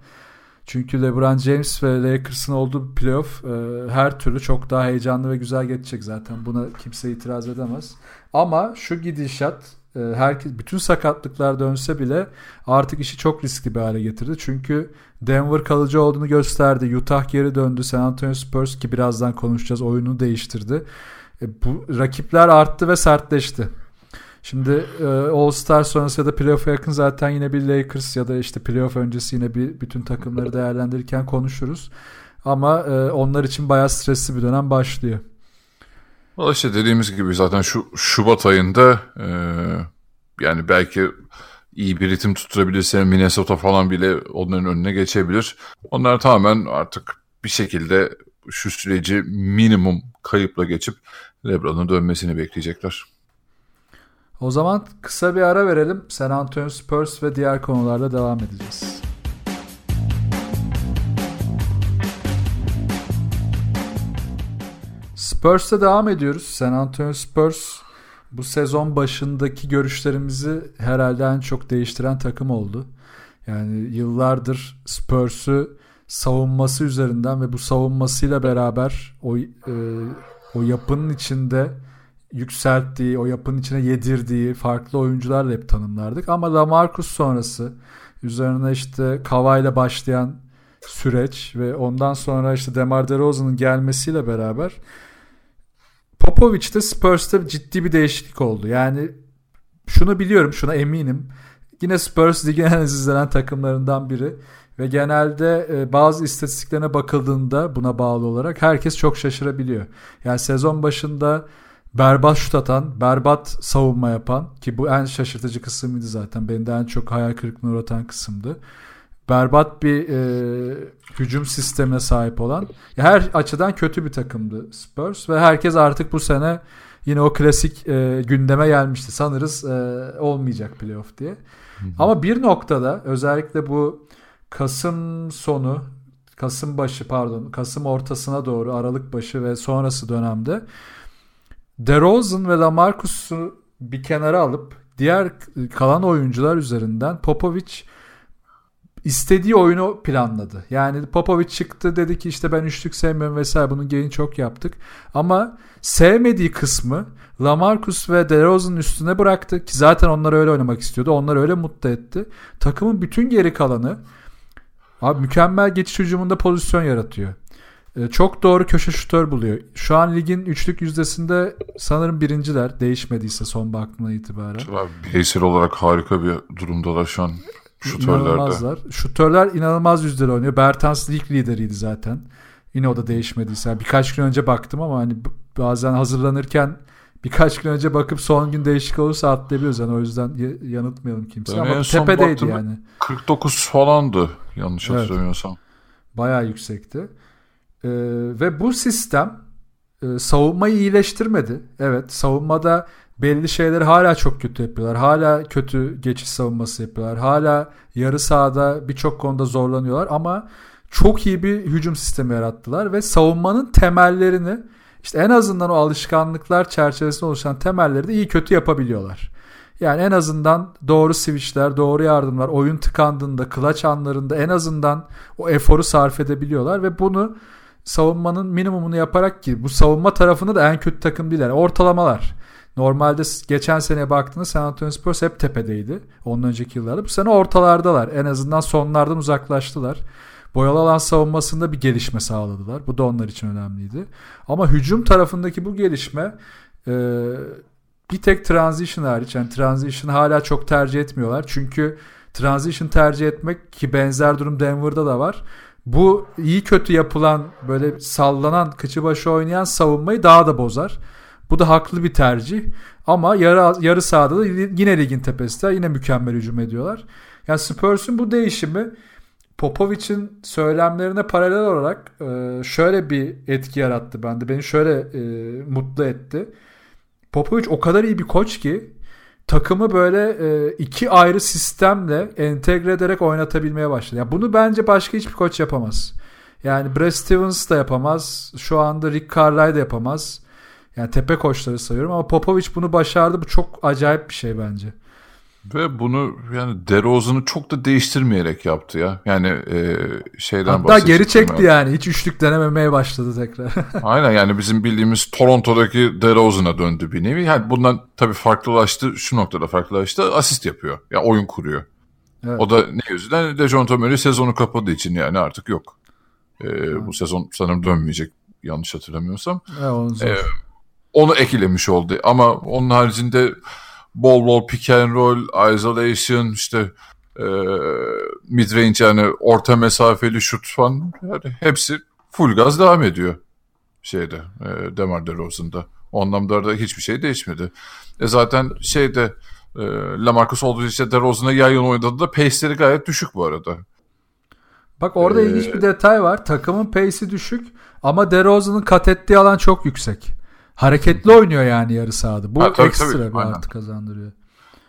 Çünkü LeBron James ve Lakers'ın olduğu playoff e, her türlü çok daha heyecanlı ve güzel geçecek zaten. Buna kimse itiraz edemez. Ama şu gidişat e, herkes bütün sakatlıklar dönse bile artık işi çok riskli bir hale getirdi. Çünkü Denver kalıcı olduğunu gösterdi. Utah geri döndü. San Antonio Spurs ki birazdan konuşacağız oyunu değiştirdi. E, bu rakipler arttı ve sertleşti. Şimdi e, All Star sonrası ya da playoff'a yakın zaten yine bir Lakers ya da işte playoff öncesi yine bir bütün takımları değerlendirirken konuşuruz. Ama e, onlar için bayağı stresli bir dönem başlıyor. Valla işte dediğimiz gibi zaten şu Şubat ayında e, yani belki iyi bir ritim tutturabilirse Minnesota falan bile onların önüne geçebilir. Onlar tamamen artık bir şekilde şu süreci minimum kayıpla geçip LeBron'un dönmesini bekleyecekler. O zaman kısa bir ara verelim. San Antonio Spurs ve diğer konularla devam edeceğiz. Spurs'ta devam ediyoruz. San Antonio Spurs bu sezon başındaki görüşlerimizi herhalde en çok değiştiren takım oldu. Yani yıllardır Spurs'u savunması üzerinden ve bu savunmasıyla beraber o e, o yapının içinde yükselttiği, o yapının içine yedirdiği farklı oyuncularla hep tanımlardık. Ama Lamarcus sonrası üzerine işte Kava başlayan süreç ve ondan sonra işte Demar DeRozan'ın gelmesiyle beraber Popovic'te Spurs'ta ciddi bir değişiklik oldu. Yani şunu biliyorum, şuna eminim. Yine Spurs ligin en izlenen takımlarından biri ve genelde e, bazı istatistiklerine bakıldığında buna bağlı olarak herkes çok şaşırabiliyor. Yani sezon başında berbat şut atan, berbat savunma yapan ki bu en şaşırtıcı kısmıydı zaten. Beni de en çok hayal kırıklığına uğratan kısımdı. Berbat bir e, hücum sistemine sahip olan her açıdan kötü bir takımdı Spurs ve herkes artık bu sene yine o klasik e, gündeme gelmişti. Sanırız e, olmayacak playoff diye. Hı hı. Ama bir noktada özellikle bu Kasım sonu Kasım başı pardon Kasım ortasına doğru Aralık başı ve sonrası dönemde DeRozan ve LaMarcus'u bir kenara alıp diğer kalan oyuncular üzerinden Popovic istediği oyunu planladı. Yani Popovic çıktı dedi ki işte ben üçlük sevmiyorum vesaire bunun geyini çok yaptık. Ama sevmediği kısmı Lamarcus ve DeRozan'ın üstüne bıraktı ki zaten onlar öyle oynamak istiyordu. Onlar öyle mutlu etti. Takımın bütün geri kalanı abi mükemmel geçiş hücumunda pozisyon yaratıyor. Ee, çok doğru köşe şutör buluyor. Şu an ligin üçlük yüzdesinde sanırım birinciler değişmediyse son baktığımdan itibaren. Bireysel olarak harika bir durumdalar şu an şutörlerde. İnanılmazlar. Şutörler inanılmaz yüzdeli oynuyor. Bertans lig lideriydi zaten. Yine o da değişmediyse. Yani birkaç gün önce baktım ama hani bazen hazırlanırken birkaç gün önce bakıp son gün değişik olursa atlayabiliyoruz. Yani o yüzden yanıltmayalım kimse. Ben ama tepedeydi yani. 49 falandı yanlış evet. hatırlamıyorsam. Bayağı yüksekti. Ee, ve bu sistem e, savunmayı iyileştirmedi. Evet savunmada belli şeyleri hala çok kötü yapıyorlar. Hala kötü geçiş savunması yapıyorlar. Hala yarı sahada birçok konuda zorlanıyorlar ama çok iyi bir hücum sistemi yarattılar ve savunmanın temellerini işte en azından o alışkanlıklar çerçevesinde oluşan temelleri de iyi kötü yapabiliyorlar. Yani en azından doğru switchler, doğru yardımlar, oyun tıkandığında, clutch anlarında en azından o eforu sarf edebiliyorlar ve bunu savunmanın minimumunu yaparak ki bu savunma tarafında da en kötü takım değil. Ortalamalar. Normalde geçen sene baktığında San Antonio Spurs hep tepedeydi. Ondan önceki yıllarda. Bu sene ortalardalar. En azından sonlardan uzaklaştılar. Boyalı alan savunmasında bir gelişme sağladılar. Bu da onlar için önemliydi. Ama hücum tarafındaki bu gelişme e, bir tek transition hariç. Yani transition hala çok tercih etmiyorlar. Çünkü transition tercih etmek ki benzer durum Denver'da da var. Bu iyi kötü yapılan böyle sallanan kıçı başı oynayan savunmayı daha da bozar. Bu da haklı bir tercih. Ama yarı, yarı sahada da yine ligin tepesinde yine mükemmel hücum ediyorlar. Yani Spurs'un bu değişimi Popovic'in söylemlerine paralel olarak e, şöyle bir etki yarattı bende. Beni şöyle e, mutlu etti. Popovic o kadar iyi bir koç ki takımı böyle e, iki ayrı sistemle entegre ederek oynatabilmeye başladı. Yani bunu bence başka hiçbir koç yapamaz. Yani Brad Stevens da yapamaz. Şu anda Rick Carlisle da yapamaz. Yani tepe koçları sayıyorum ama Popovic bunu başardı. Bu çok acayip bir şey bence. Ve bunu yani DeRozan'ı çok da değiştirmeyerek yaptı ya. Yani e, şeyden Hatta geri çekti ya. yani. Hiç üçlük denememeye başladı tekrar. Aynen yani bizim bildiğimiz Toronto'daki DeRozan'a döndü bir nevi. Yani bundan tabii farklılaştı. Şu noktada farklılaştı. Asist yapıyor. Ya yani oyun kuruyor. Evet. O da ne yüzden Dejounte Murray sezonu kapadığı için yani artık yok. Ee, bu sezon sanırım dönmeyecek yanlış hatırlamıyorsam. Evet, onu, ee, onu eklemiş oldu. Ama onun haricinde bol bol pick and roll, isolation, işte e, mid range yani orta mesafeli şut falan yani hepsi full gaz devam ediyor şeyde e, Demar DeRozan'da. O anlamda da hiçbir şey değişmedi. E zaten şeyde e, Lamarcus olduğu için DeRozan'a yayın oynadı da pace'leri gayet düşük bu arada. Bak orada ee, ilginç bir detay var. Takımın pace'i düşük ama DeRozan'ın kat ettiği alan çok yüksek. Hareketli oynuyor yani yarı sahada. Bu ha, tabii, ekstra tabii. bir Aynen. artı kazandırıyor.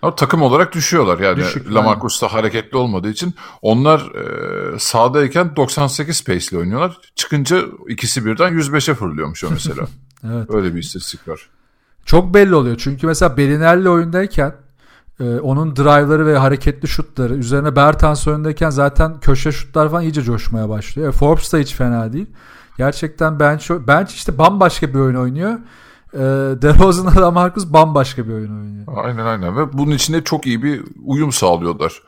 Ama takım olarak düşüyorlar yani Düşük, Lamarcus da hareketli olmadığı için onlar e, sahadayken 98 pace ile oynuyorlar. Çıkınca ikisi birden 105'e fırlıyormuş o mesela. evet. Öyle bir istatistik var. Çok belli oluyor çünkü mesela Belinelli oyundayken e, onun drive'ları ve hareketli şutları üzerine Bertans oyundayken zaten köşe şutlar falan iyice coşmaya başlıyor. E, Forbes da hiç fena değil. Gerçekten bench, bench işte bambaşka bir oyun oynuyor. E, DeRozan'la da Marcus bambaşka bir oyun oynuyor. Aynen aynen ve bunun içinde çok iyi bir uyum sağlıyorlar.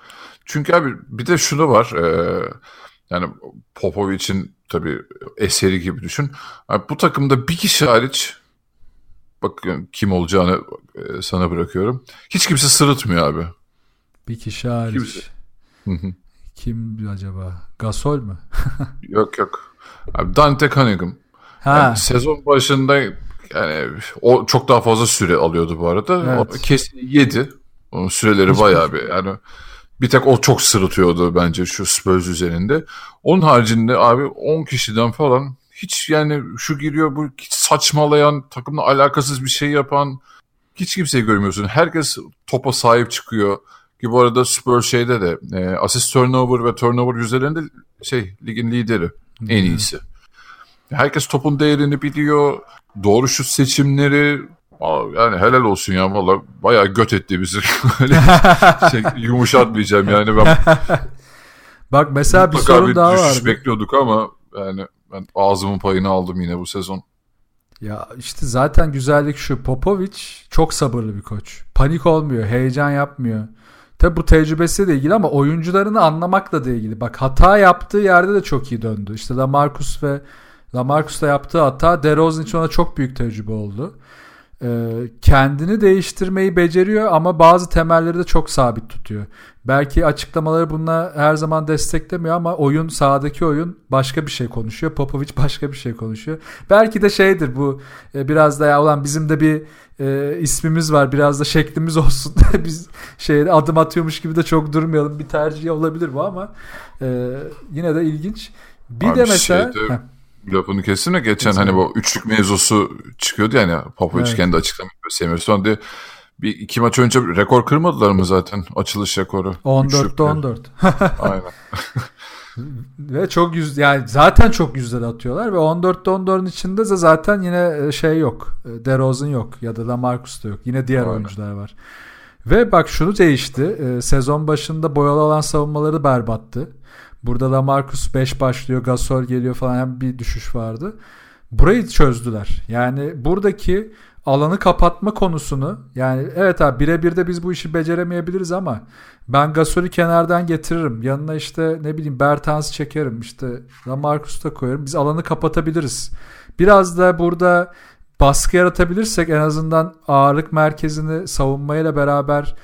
Çünkü abi bir de şunu var. E, yani Popovic'in tabii eseri gibi düşün. Abi, bu takımda bir kişi hariç bak kim olacağını e, sana bırakıyorum. Hiç kimse sırıtmıyor abi. Bir kişi hariç. Kimse. Kim acaba? Gasol mu? yok yok. Abi Dante Cunningham. Ha. Yani sezon başında yani o çok daha fazla süre alıyordu bu arada. Evet. O kesin yedi. Onun süreleri Hiç bayağı bir yani bir tek o çok sırıtıyordu bence şu Spurs üzerinde. Onun haricinde abi 10 kişiden falan hiç yani şu giriyor bu saçmalayan takımla alakasız bir şey yapan hiç kimseyi görmüyorsun. Herkes topa sahip çıkıyor. Ki bu arada Spurs şeyde de e, asist turnover ve turnover yüzdelerinde şey ligin lideri. En iyisi. Herkes topun değerini biliyor. Doğru şut seçimleri yani helal olsun ya valla bayağı göt etti bizi. şey, yumuşatmayacağım yani ben. Bak mesela bir sorun bir daha vardı. bekliyorduk ama yani ben ağzımın payını aldım yine bu sezon. Ya işte zaten güzellik şu. Popovic çok sabırlı bir koç. Panik olmuyor, heyecan yapmıyor. Tabi bu tecrübesiyle ilgili ama oyuncularını anlamakla da ilgili. Bak hata yaptığı yerde de çok iyi döndü. İşte Lamarcus ve Lamarcus'ta yaptığı hata DeRozan için ona çok büyük tecrübe oldu. Ee, kendini değiştirmeyi beceriyor ama bazı temelleri de çok sabit tutuyor. Belki açıklamaları buna her zaman desteklemiyor ama oyun sahadaki oyun başka bir şey konuşuyor. Popovic başka bir şey konuşuyor. Belki de şeydir bu e, biraz da ya olan bizim de bir e, ismimiz var biraz da şeklimiz olsun. Biz şeyde adım atıyormuş gibi de çok durmayalım. Bir tercih olabilir bu ama e, yine de ilginç. Bir Abi de mesela şeyde- Heh, Lafını kestim de geçen Kesin. hani bu üçlük mevzusu çıkıyordu yani Popovic Evet. kendi açıklamış. Semirson diye bir iki maç önce rekor kırmadılar mı zaten açılış rekoru? 14'te Üçlükte. 14. Aynen. Ve çok yüz yani zaten çok yüzleri atıyorlar ve 14'te 14'ün içinde de zaten yine e, şey yok. E, DeRozan yok ya da Lamarcus da yok. Yine diğer Aynen. oyuncular var. Ve bak şunu değişti. E, sezon başında boyalı olan savunmaları berbattı. Burada Lamarcus 5 başlıyor, Gasol geliyor falan hem bir düşüş vardı. Burayı çözdüler. Yani buradaki alanı kapatma konusunu yani evet abi birebir de biz bu işi beceremeyebiliriz ama ben Gasol'ü kenardan getiririm. Yanına işte ne bileyim Bertans çekerim. işte Lamarcus da koyarım. Biz alanı kapatabiliriz. Biraz da burada baskı yaratabilirsek en azından ağırlık merkezini savunmayla beraber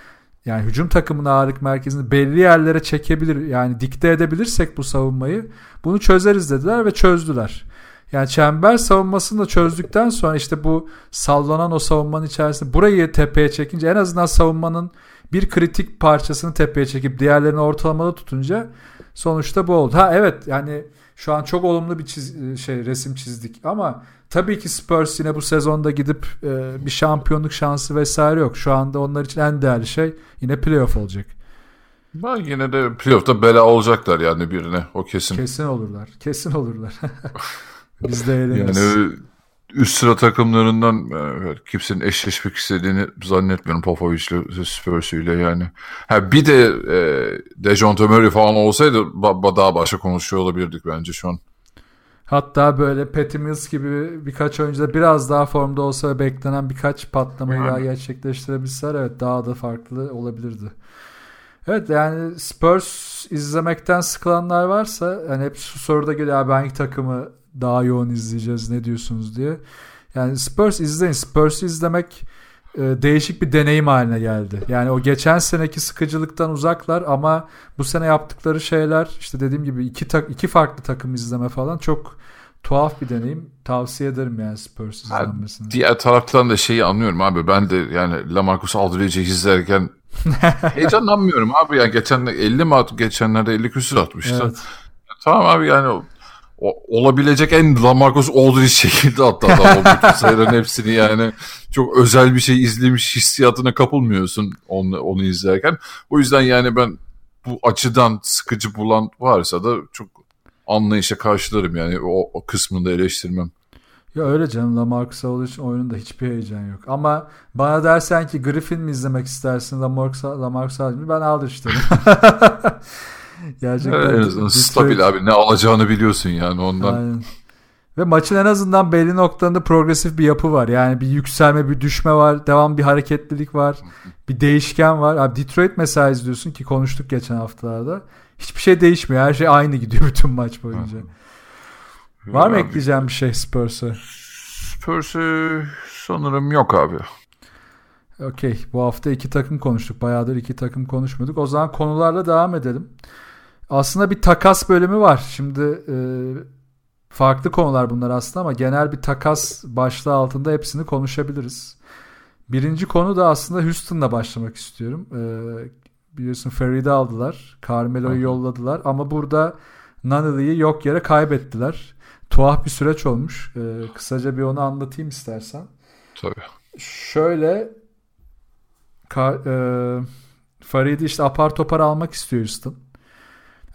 yani hücum takımının ağırlık merkezini belli yerlere çekebilir. Yani dikte edebilirsek bu savunmayı bunu çözeriz dediler ve çözdüler. Yani çember savunmasını da çözdükten sonra işte bu sallanan o savunmanın içerisinde burayı tepeye çekince en azından savunmanın bir kritik parçasını tepeye çekip diğerlerini ortalamada tutunca sonuçta bu oldu. Ha evet yani şu an çok olumlu bir çiz- şey resim çizdik ama tabii ki Spurs yine bu sezonda gidip e, bir şampiyonluk şansı vesaire yok. Şu anda onlar için en değerli şey yine playoff olacak. Ben yine de playoff'ta bela olacaklar yani birine o kesin. Kesin olurlar. Kesin olurlar. Biz de eğleniriz. Yani üst sıra takımlarından e, kimsenin eşleşmek istediğini zannetmiyorum Popovic'le Spurs'üyle yani. Ha bir de e, Dejounte Murray falan olsaydı ba- ba- daha başka konuşuyor olabilirdik bence şu an. Hatta böyle Patty Mills gibi birkaç oyuncu da biraz daha formda olsa ve beklenen birkaç patlamayı Yani. daha gerçekleştirebilseler evet daha da farklı olabilirdi. Evet yani Spurs izlemekten sıkılanlar varsa yani hep şu soruda geliyor "Abi hangi takımı daha yoğun izleyeceğiz ne diyorsunuz diye. Yani Spurs izleyin. Spurs izlemek değişik bir deneyim haline geldi. Yani o geçen seneki sıkıcılıktan uzaklar ama bu sene yaptıkları şeyler işte dediğim gibi iki tak iki farklı takım izleme falan çok tuhaf bir deneyim. Tavsiye ederim yani Spurs izlenmesini. Diğer taraftan da şeyi anlıyorum abi ben de yani Lamarcus Aldridge'i izlerken heyecanlanmıyorum abi yani geçen 50 mi at geçenlerde 50 küsür atmıştı. Evet. Tamam abi yani o, olabilecek en Lamarcus Aldridge şekilde o bütün sayıların hepsini yani çok özel bir şey izlemiş hissiyatına kapılmıyorsun onu, onu izlerken. O yüzden yani ben bu açıdan sıkıcı bulan varsa da çok anlayışa karşılarım yani o, o kısmını da eleştirmem. Ya öyle canım Lamarcus Aldridge için oyununda hiçbir heyecan yok. Ama bana dersen ki Griffin mi izlemek istersin Lamarcus, Lamarcus Aldridge mi? Ben Aldridge derim. Gerçekten. en azından Detroit- stabil abi ne alacağını biliyorsun yani ondan. Aynen. Ve maçın en azından belli noktalarında progresif bir yapı var. Yani bir yükselme, bir düşme var. Devam bir hareketlilik var. Bir değişken var. Abi Detroit mesela izliyorsun ki konuştuk geçen haftalarda. Hiçbir şey değişmiyor. Her şey aynı gidiyor bütün maç boyunca. Var mı Abi, ekleyeceğim bir şey Spurs'a? Spurs'u sanırım yok abi. Okey. Bu hafta iki takım konuştuk. Bayağıdır iki takım konuşmuyorduk. O zaman konularla devam edelim. Aslında bir takas bölümü var. Şimdi e, farklı konular bunlar aslında ama genel bir takas başlığı altında hepsini konuşabiliriz. Birinci konu da aslında Houston'la başlamak istiyorum. E, biliyorsun Farid'i aldılar. Carmelo'yu yolladılar ama burada Nunnally'i yok yere kaybettiler. Tuhaf bir süreç olmuş. E, kısaca bir onu anlatayım istersen. Tabii. Şöyle Ka- e, Farid'i işte apar topar almak istiyor Houston.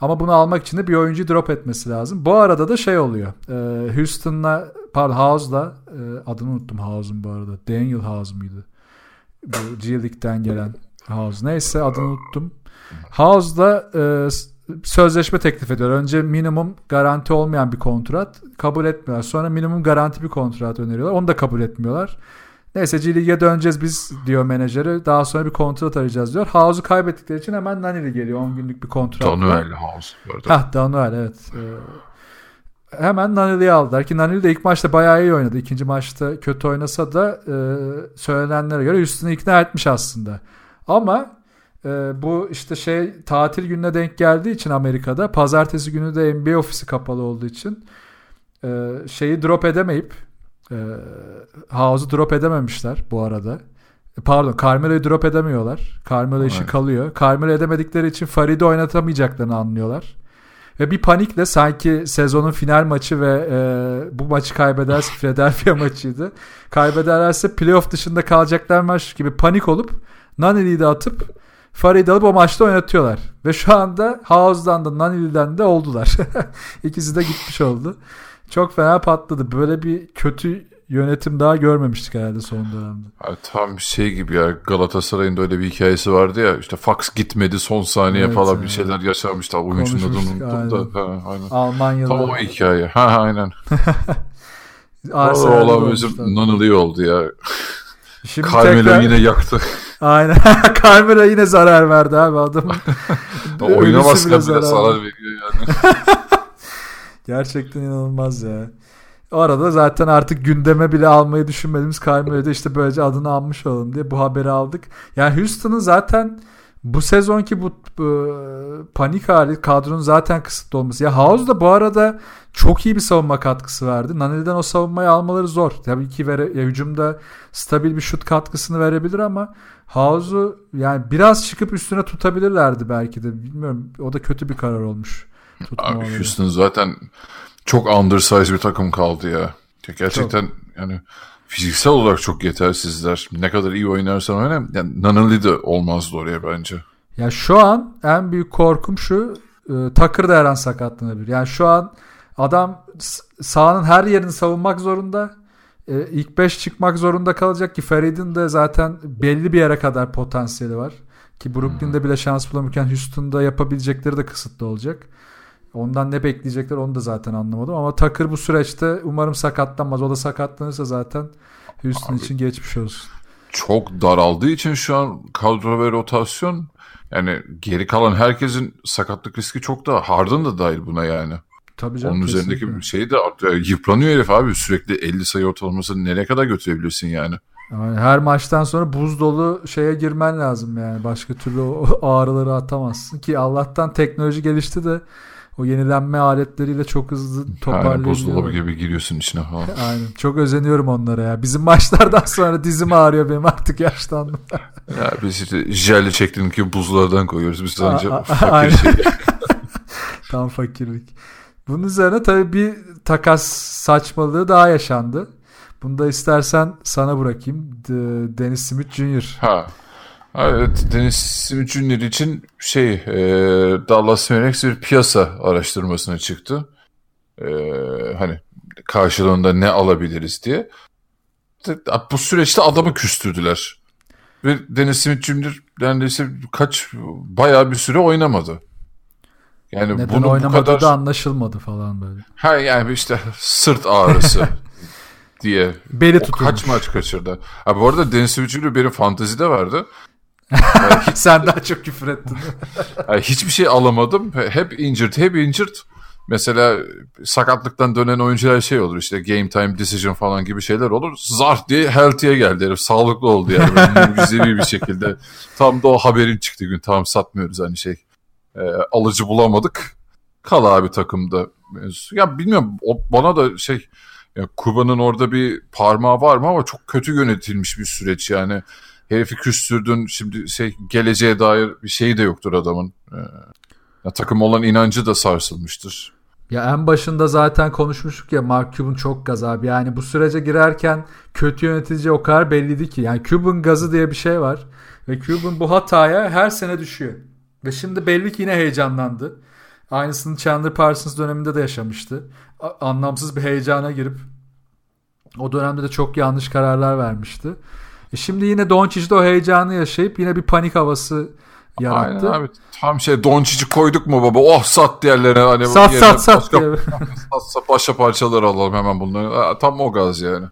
Ama bunu almak için de bir oyuncu drop etmesi lazım. Bu arada da şey oluyor. E, Houston'la pardon House'la e, adını unuttum House'un bu arada. Daniel House mıydı? Bu G League'den gelen House. Neyse adını unuttum. House'la e, sözleşme teklif ediyorlar. Önce minimum garanti olmayan bir kontrat kabul etmiyorlar. Sonra minimum garanti bir kontrat öneriyorlar. Onu da kabul etmiyorlar. Neyse G League'e döneceğiz biz diyor menajeri. Daha sonra bir kontrat arayacağız diyor. House'u kaybettikleri için hemen Nanili geliyor. 10 günlük bir kontrat. Danuel House. Hah Danuel evet. Ee, hemen Nanili'yi aldılar ki Nanili de ilk maçta bayağı iyi oynadı. İkinci maçta kötü oynasa da e, söylenenlere göre üstünü ikna etmiş aslında. Ama e, bu işte şey tatil gününe denk geldiği için Amerika'da pazartesi günü de NBA ofisi kapalı olduğu için e, şeyi drop edemeyip e, House'u drop edememişler bu arada. E, Pardon Carmelo'yu drop edemiyorlar. Carmelo işi Evet. kalıyor. Carmelo edemedikleri için Farid'i oynatamayacaklarını anlıyorlar. Ve bir panikle sanki sezonun final maçı ve e, bu maçı kaybederse Philadelphia maçıydı. Kaybederlerse playoff dışında kalacaklarmış gibi panik olup Nanili'yi de atıp Farid'i alıp o maçta oynatıyorlar. Ve şu anda House'dan da Nanili'den de oldular. İkisi de gitmiş oldu. Çok fena patladı. Böyle bir kötü yönetim daha görmemiştik herhalde son dönemde. Ya tam şey gibi ya Galatasaray'ın da öyle bir hikayesi vardı ya işte Fox gitmedi son saniye Evet, falan evet. bir şeyler yaşanmıştı. Oyuncunun adını unuttum da. Ha, aynen. Almanyalı. Tam o hikaye. Ha ha, aynen. O Arsenal'de olan bizim Nunnally oldu ya. Şimdi Carmelo tekrar- yine yaktı. Aynen. Carmelo yine zarar verdi abi. Ölüsü Oynamazken bile bile zarar zarar veriyor yani. Gerçekten inanılmaz ya. O arada zaten artık gündeme bile almayı düşünmediğimiz Carmelo'da işte böylece adını anmış olalım diye bu haberi aldık. Yani Houston'ın zaten bu sezonki bu, bu panik hali kadronun zaten kısıtlı olması. Ya House da bu arada çok iyi bir savunma katkısı verdi. Naneli'den o savunmayı almaları zor. Tabii ki vere, ya hücumda stabil bir şut katkısını verebilir ama House'u yani biraz çıkıp üstüne tutabilirlerdi belki de. Bilmiyorum. O da kötü bir karar olmuş. Abi. Houston zaten çok undersized bir takım kaldı ya. Gerçekten yani fiziksel olarak çok yetersizler. Ne kadar iyi oynarsan oyna. Yani Nunnally de olmazdı oraya bence. Ya şu an en büyük korkum şu e, Tucker da her an sakatlanabilir. Yani şu an adam sahanın her yerini savunmak zorunda. E, ilk 5 çıkmak zorunda kalacak ki Farid'in de zaten belli bir yere kadar potansiyeli var. Ki Brooklyn'de bile şans bulamıyorken Houston'da yapabilecekleri de kısıtlı olacak. Ondan ne bekleyecekler onu da zaten anlamadım. Ama Tucker bu süreçte umarım sakatlanmaz. O da sakatlanırsa zaten Houston Abi. için geçmiş olsun. Çok daraldığı için şu an kadro ve rotasyon yani geri kalan herkesin sakatlık riski çok daha. Harden da dahil buna yani. Tabii canım. Onun kesinlikle. üzerindeki bir şey de artıyor. Yıpranıyor herif abi. Sürekli 50 sayı ortalaması nereye kadar götürebilirsin yani? Yani her maçtan sonra buz dolu şeye girmen lazım yani. Başka türlü o ağrıları atamazsın. Ki Allah'tan teknoloji gelişti de o yenilenme aletleriyle çok hızlı Yani toparlayabiliyorlar. buzdolabı gibi giriyorsun içine falan. Aynen. Çok özeniyorum onlara ya. Bizim maçlardan sonra dizim ağrıyor benim artık yaşlandım. Ya biz işte jelli çektiğindeki buzlardan koyuyoruz. Biz a- fakir aynen. şey. Tam fakirlik. Bunun üzerine tabii bir takas saçmalığı daha yaşandı. Bunu da istersen sana bırakayım. Dennis Smith Jr. Ha. Evet Dennis Smith için şey e, Dallas Mavericks bir piyasa araştırmasına çıktı. E, hani karşılığında ne alabiliriz diye. Bu süreçte adamı küstürdüler. Ve Dennis Smith Jr. neredeyse kaç bayağı bir süre oynamadı. Yani Neden bunu bu oynamadığı kadar da anlaşılmadı falan böyle. ha yani işte sırt ağrısı diye Beli tutulmuş. kaç maç kaçırdı. Ha bu arada Dennis Smith benim fantezide vardı. Sen daha çok küfür ettin. Yani hiçbir şey alamadım. Hep injured, hep injured. Mesela sakatlıktan dönen oyuncular şey olur işte game time decision falan gibi şeyler olur. Zart diye healthy'ye geldi herif. Sağlıklı oldu yani. Mucizevi bir şekilde. Tam da o haberin çıktı gün. Tamam satmıyoruz hani şey. E, alıcı bulamadık. Kal abi takımda. Ya bilmiyorum o bana da şey ya Kuba'nın orada bir parmağı var mı ama çok kötü yönetilmiş bir süreç yani. Herifi küstürdün şimdi şey geleceğe dair bir şeyi de yoktur adamın. Ee, ya takım olan inancı da sarsılmıştır. Ya en başında zaten konuşmuştuk ya Mark Cuban çok gaz abi. Yani bu sürece girerken kötü yönetici o kadar belliydi ki. Yani Cuban gazı diye bir şey var. Ve Cuban bu hataya her sene düşüyor. Ve şimdi belli ki yine heyecanlandı. Aynısını Chandler Parsons döneminde de yaşamıştı. A- anlamsız bir heyecana girip o dönemde de çok yanlış kararlar vermişti. E şimdi yine Doncic'de o heyecanı yaşayıp yine bir panik havası yarattı. Aynen abi. Tam şey Doncic'i koyduk mu baba? Oh sat diğerlerine. Hani Sat sat sat başka, diye. sat, sat, başka parçalar alalım hemen bunları. Tam o gaz yani.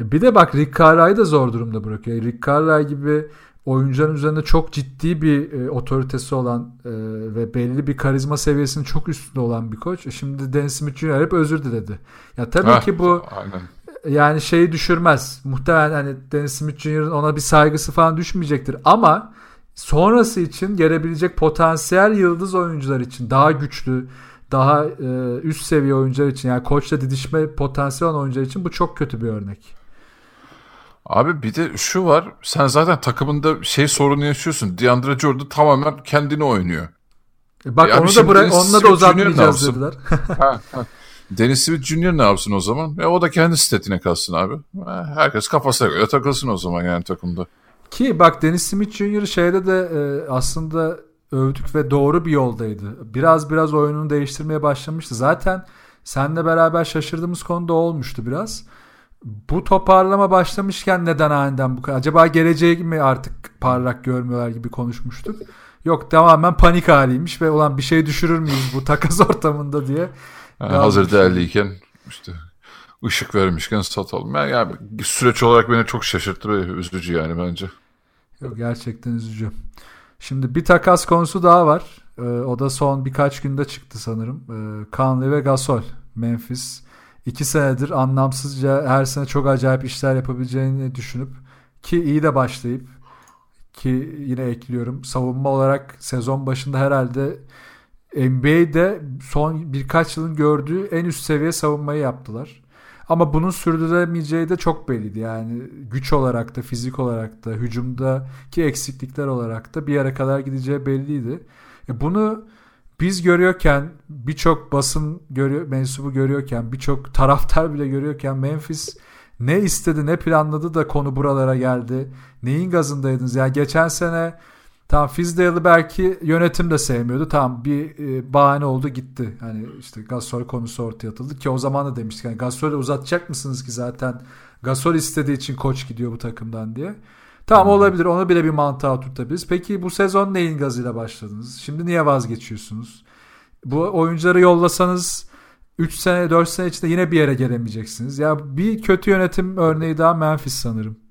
Bir de bak Rick Carlisle'ı da zor durumda bırakıyor. Rick Carlisle gibi oyuncuların üzerinde çok ciddi bir e, otoritesi olan e, ve belli bir karizma seviyesinin çok üstünde olan bir koç. E, Şimdi Dennis Smith Jr. hep özür diledi. Ya tabii Heh, ki bu Aynen. Yani şeyi düşürmez. Muhtemelen hani Dennis Smith Jr.'ın ona bir saygısı falan düşmeyecektir ama sonrası için gelebilecek potansiyel yıldız oyuncular için daha güçlü, daha e, üst seviye oyuncular için yani koçla didişme potansiyel olan oyuncular için bu çok kötü bir örnek. Abi bir de şu var. Sen zaten takımında şey sorunu yaşıyorsun. DeAndre Jordan tamamen kendini oynuyor. E Bak Ya onu da bırak onunla da yapsın? dediler. ha, ha. Dennis Smith Jr. ne yapsın o zaman? E, o da kendi statine kalsın abi. E, herkes kafasına göre takılsın o zaman yani takımda. Ki bak Dennis Smith Jr. şeyde de e, aslında övdük ve doğru bir yoldaydı. Biraz biraz oyununu değiştirmeye başlamıştı. Zaten seninle beraber şaşırdığımız konu da olmuştu biraz. Bu toparlama başlamışken neden aniden bu kadar? Acaba geleceği mi artık parlak görmüyorlar gibi konuşmuştuk. Yok tamamen panik haliymiş ve olan bir şey düşürür müyüz bu takas ortamında diye. Yani Ya- hazır değerliyken işte ışık vermişken satalım. Yani, yani süreç olarak beni çok şaşırttı ve üzücü yani bence. Yok gerçekten üzücü. Şimdi bir takas konusu daha var. Ee, o da son birkaç günde çıktı sanırım. Ee, Conley ve Gasol. Memphis. İki senedir anlamsızca her sene çok acayip işler yapabileceğini düşünüp ki iyi de başlayıp ki yine ekliyorum savunma olarak sezon başında herhalde NBA'de son birkaç yılın gördüğü en üst seviye savunmayı yaptılar. Ama bunun sürdüremeyeceği de çok belliydi. Yani güç olarak da fizik olarak da hücumdaki eksiklikler olarak da bir yere kadar gideceği belliydi. E bunu biz görüyorken birçok basın görüyor, mensubu görüyorken birçok taraftar bile görüyorken Memphis ne istedi ne planladı da konu buralara geldi. Neyin gazındaydınız? Yani geçen sene Tamam Fizdale'ı belki yönetim de sevmiyordu. Tamam bir e, bahane oldu gitti. Hani işte Gasol konusu ortaya atıldı ki o zaman da demiştik. Yani Gasol'ü uzatacak mısınız ki zaten Gasol istediği için koç gidiyor bu takımdan diye. Tamam olabilir onu bile bir mantığa oturtabiliriz. Peki bu sezon neyin gazıyla başladınız? Şimdi niye vazgeçiyorsunuz? Bu oyuncuları yollasanız 3 sene 4 sene içinde yine bir yere gelemeyeceksiniz. Ya bir kötü yönetim örneği daha Memphis sanırım.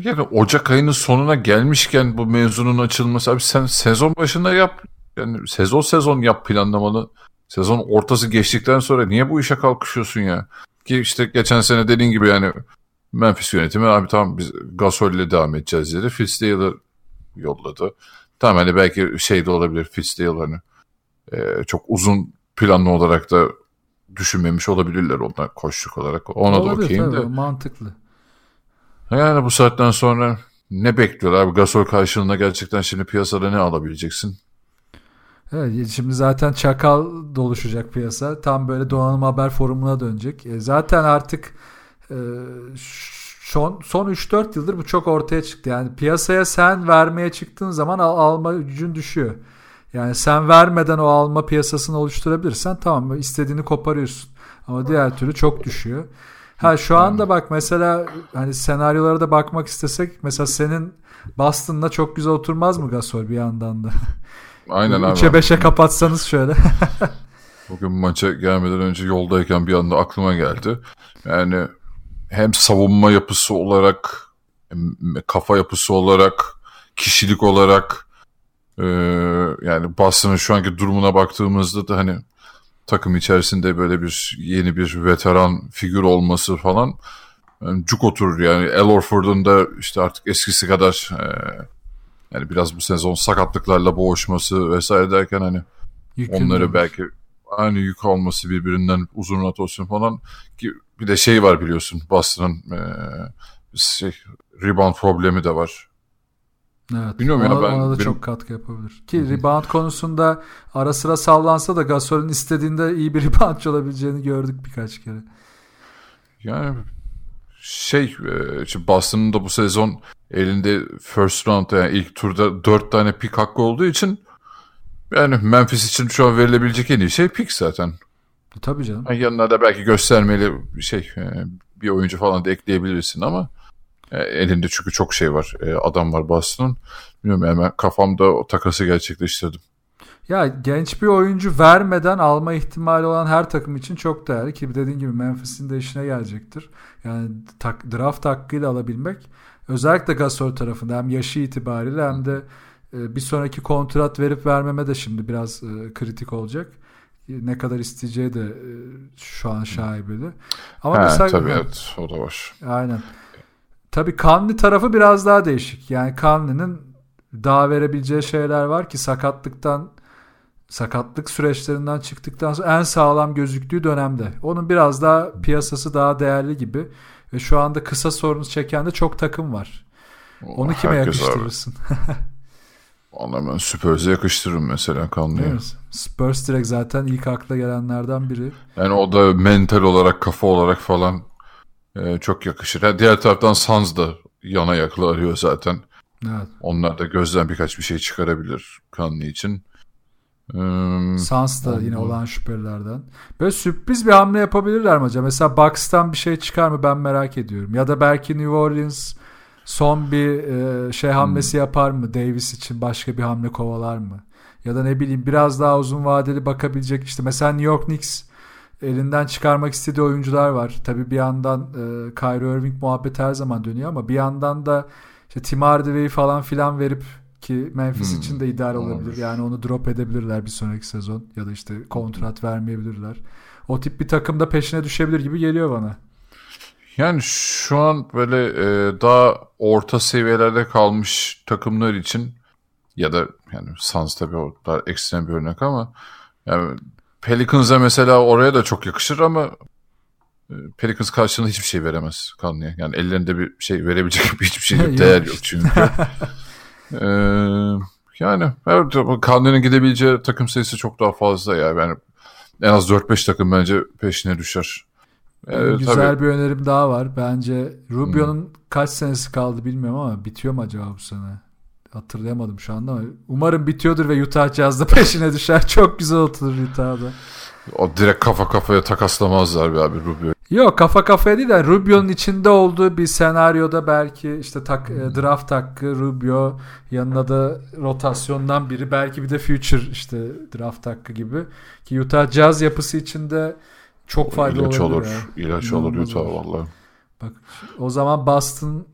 Yani Ocak ayının sonuna gelmişken bu mevzunun açılması abi sen sezon başında yap yani sezon sezon yap planlamalı. Sezon ortası geçtikten sonra niye bu işe kalkışıyorsun ya? Ki işte geçen sene dediğin gibi yani Memphis yönetimi abi tamam biz Gasol'le devam edeceğiz dedi. Fizdale'ı yolladı. Tamam hani belki şey de olabilir Fizdale hani e, çok uzun planlı olarak da düşünmemiş olabilirler onlar koşluk olarak. Ona da Olabilir okeyim tabii, de. mantıklı. Yani bu saatten sonra ne bekliyorlar? Abi Gasol karşılığında gerçekten şimdi piyasada ne alabileceksin? Evet, şimdi zaten çakal doluşacak piyasa. Tam böyle donanım haber forumuna dönecek. E, zaten artık e, son, son 3-4 yıldır bu çok ortaya çıktı. Yani piyasaya sen vermeye çıktığın zaman al, alma gücün düşüyor. Yani sen vermeden o alma piyasasını oluşturabilirsen tamam istediğini koparıyorsun. Ama diğer türlü çok düşüyor. Ha şu anda bak mesela hani senaryolara da bakmak istesek mesela senin Boston'la çok güzel oturmaz mı Gasol bir yandan da? Aynen abi. 3'e 5'e kapatsanız şöyle. Bugün maça gelmeden önce yoldayken bir anda aklıma geldi. Yani hem savunma yapısı olarak, kafa yapısı olarak, kişilik olarak e, yani Boston'ın şu anki durumuna baktığımızda da hani takım içerisinde böyle bir yeni bir veteran figür olması falan yani cuk oturur yani. El Horford'un da işte artık eskisi kadar e, yani biraz bu sezon sakatlıklarla boğuşması vesaire derken hani Yükün onları olur. belki aynı yük alması birbirinden uzun rotasyon falan ki bir de şey var biliyorsun Boston'ın e, şey rebound problemi de var. Evet. Bilmiyorum ya, ona, ben- ona da benim- çok katkı yapabilir. Ki rebound konusunda ara sıra sallansa da Gasol'ün istediğinde iyi bir reboundçı olabileceğini gördük birkaç kere. Yani şey işte Boston'ın da bu sezon elinde first round yani ilk turda dört tane pick hakkı olduğu için yani Memphis için şu an verilebilecek en iyi şey pick zaten. E, tabii canım. Yani yanına da belki göstermeli şey e, bir oyuncu falan da ekleyebilirsin ama elinde çünkü çok şey var. E, adam var Boston'un. Bilmiyorum hemen kafamda o takası gerçekleştirdim. Ya genç bir oyuncu vermeden alma ihtimali olan her takım için çok değerli ki dediğin gibi Memphis'in de işine gelecektir. Yani tak, draft hakkıyla alabilmek özellikle Gasol tarafında hem yaşı itibariyle hem de e, bir sonraki kontrat verip vermeme de şimdi biraz e, kritik olacak. Ne kadar isteyeceği de e, şu an şaibeli. Ama He, mesela tabii evet o da var. Aynen. Tabii Kanli tarafı biraz daha değişik. Yani Kanli'nin daha verebileceği şeyler var ki sakatlıktan sakatlık süreçlerinden çıktıktan sonra en sağlam gözüktüğü dönemde. Onun biraz daha piyasası daha değerli gibi ve şu anda kısa sorunu çeken de çok takım var. Onu kime yakıştırırsın? Ona ben Spurs'e yakıştırırım mesela Kanlı'ya. Spurs direkt zaten ilk akla gelenlerden biri. Yani o da mental olarak, kafa olarak falan e, çok yakışır. diğer taraftan Suns da yana yakla arıyor zaten. Evet. Onlar da gözden birkaç bir şey çıkarabilir Kanlı için. Hmm, Sans da yine olan şüphelilerden. Böyle sürpriz bir hamle yapabilirler mi acaba? Mesela Bucks'tan bir şey çıkar mı ben merak ediyorum. Ya da belki New Orleans son bir e, şey hamlesi hmm. yapar mı? Davis için başka bir hamle kovalar mı? Ya da ne bileyim biraz daha uzun vadeli bakabilecek işte. Mesela New York Knicks elinden çıkarmak istediği oyuncular var. Tabii bir yandan e, Kyrie Irving muhabbet her zaman dönüyor ama bir yandan da işte Tim Hardaway'i falan filan verip ki Memphis hmm. için de ideal olabilir. Olur. Yani onu drop edebilirler bir sonraki sezon ya da işte kontrat vermeyebilirler. O tip bir takım da peşine düşebilir gibi geliyor bana. Yani şu an böyle e, daha orta seviyelerde kalmış takımlar için ya da yani Suns tabii o daha ekstrem bir örnek ama yani Pelicans'a mesela oraya da çok yakışır ama e, Pelicans karşılığında hiçbir şey veremez Kanlı'ya. Yani ellerinde bir şey verebilecek hiçbir şey yok. Değer yok çünkü. Ee, yani evet, Kanlı'nın gidebileceği takım sayısı çok daha fazla ya. Yani en az 4-5 takım bence peşine düşer. Ee, Güzel tabii. bir önerim daha var. Bence Rubio'nun hmm. kaç senesi kaldı bilmiyorum ama bitiyor mu acaba bu sene? Hatırlayamadım şu anda ama umarım bitiyordur ve Utah Jazz'da peşine düşer. Çok güzel oturur Utah'da. O direkt kafa kafaya takaslamazlar bir abi Rubio. Yok kafa kafaya değil de Rubio'nun içinde olduğu bir senaryoda belki işte tak, e, draft hakkı Rubio yanına da rotasyondan biri belki bir de future işte draft hakkı gibi ki Utah Jazz yapısı içinde çok faydalı ilaç olur. Ya. İlaç olur Utah vallahi. Bak o zaman Boston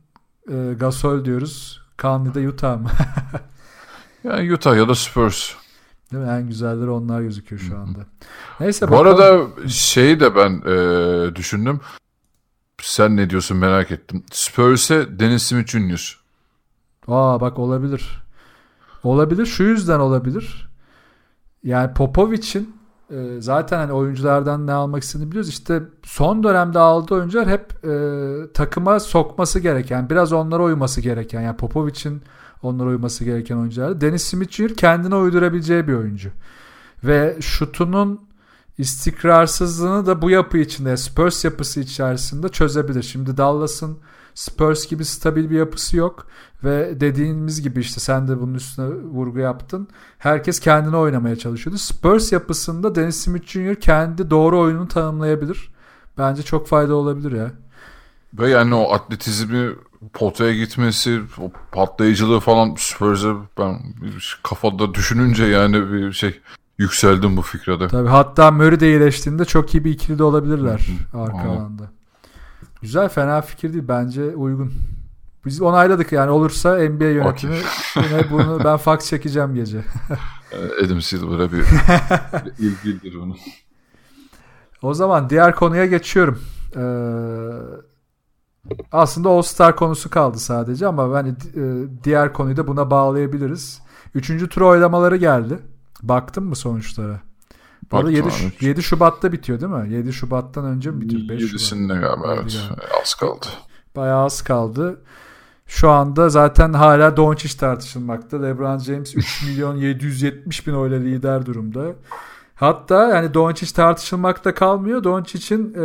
e, Gasol diyoruz. Conley'de Utah mı? yani Utah ya da Spurs. Değil mi? En güzelleri onlar gözüküyor şu anda. Neyse Bu bakalım. arada şeyi de ben e, düşündüm. Sen ne diyorsun merak ettim. Spurs'e Dennis Smith Jr. Aa bak olabilir. Olabilir. Şu yüzden olabilir. Yani Popovic'in e, zaten hani oyunculardan ne almak istediğini biliyoruz. İşte son dönemde aldığı oyuncular hep e, takıma sokması gereken, biraz onlara uyması gereken. Yani Popovic'in onlara uyması gereken oyuncular. Dennis Smith Jr. kendine uydurabileceği bir oyuncu. Ve şutunun istikrarsızlığını da bu yapı içinde Spurs yapısı içerisinde çözebilir. Şimdi Dallas'ın Spurs gibi stabil bir yapısı yok ve dediğimiz gibi işte sen de bunun üstüne vurgu yaptın. Herkes kendine oynamaya çalışıyordu. Spurs yapısında Dennis Smith Jr. kendi doğru oyununu tanımlayabilir. Bence çok fayda olabilir ya. Ve yani o atletizmi potaya gitmesi, o patlayıcılığı falan Spurs'e ben kafada düşününce yani bir şey yükseldim bu fikrede. Tabii hatta Murray de iyileştiğinde çok iyi bir ikili de olabilirler arka alanda. Güzel fena fikir değil bence uygun. Biz onayladık yani olursa NBA yönetimi okay. yine bunu ben fax çekeceğim gece. Adam Silver'a bir ilgilidir bunu. O zaman diğer konuya geçiyorum. Ee, aslında All Star konusu kaldı sadece ama hani e, diğer konuyu da buna bağlayabiliriz. Üçüncü tur oylamaları geldi. Baktın mı sonuçlara? Bu arada 7, 7 Şubat'ta bitiyor değil mi? 7 Şubat'tan önce mi bitiyor? 5 7'sinde galiba evet. Az kaldı. Bayağı az kaldı. Şu anda zaten hala Doncic tartışılmakta. LeBron James 3 milyon 770 bin oyla lider durumda. Hatta yani Doncic tartışılmakta kalmıyor. Doncic'in e,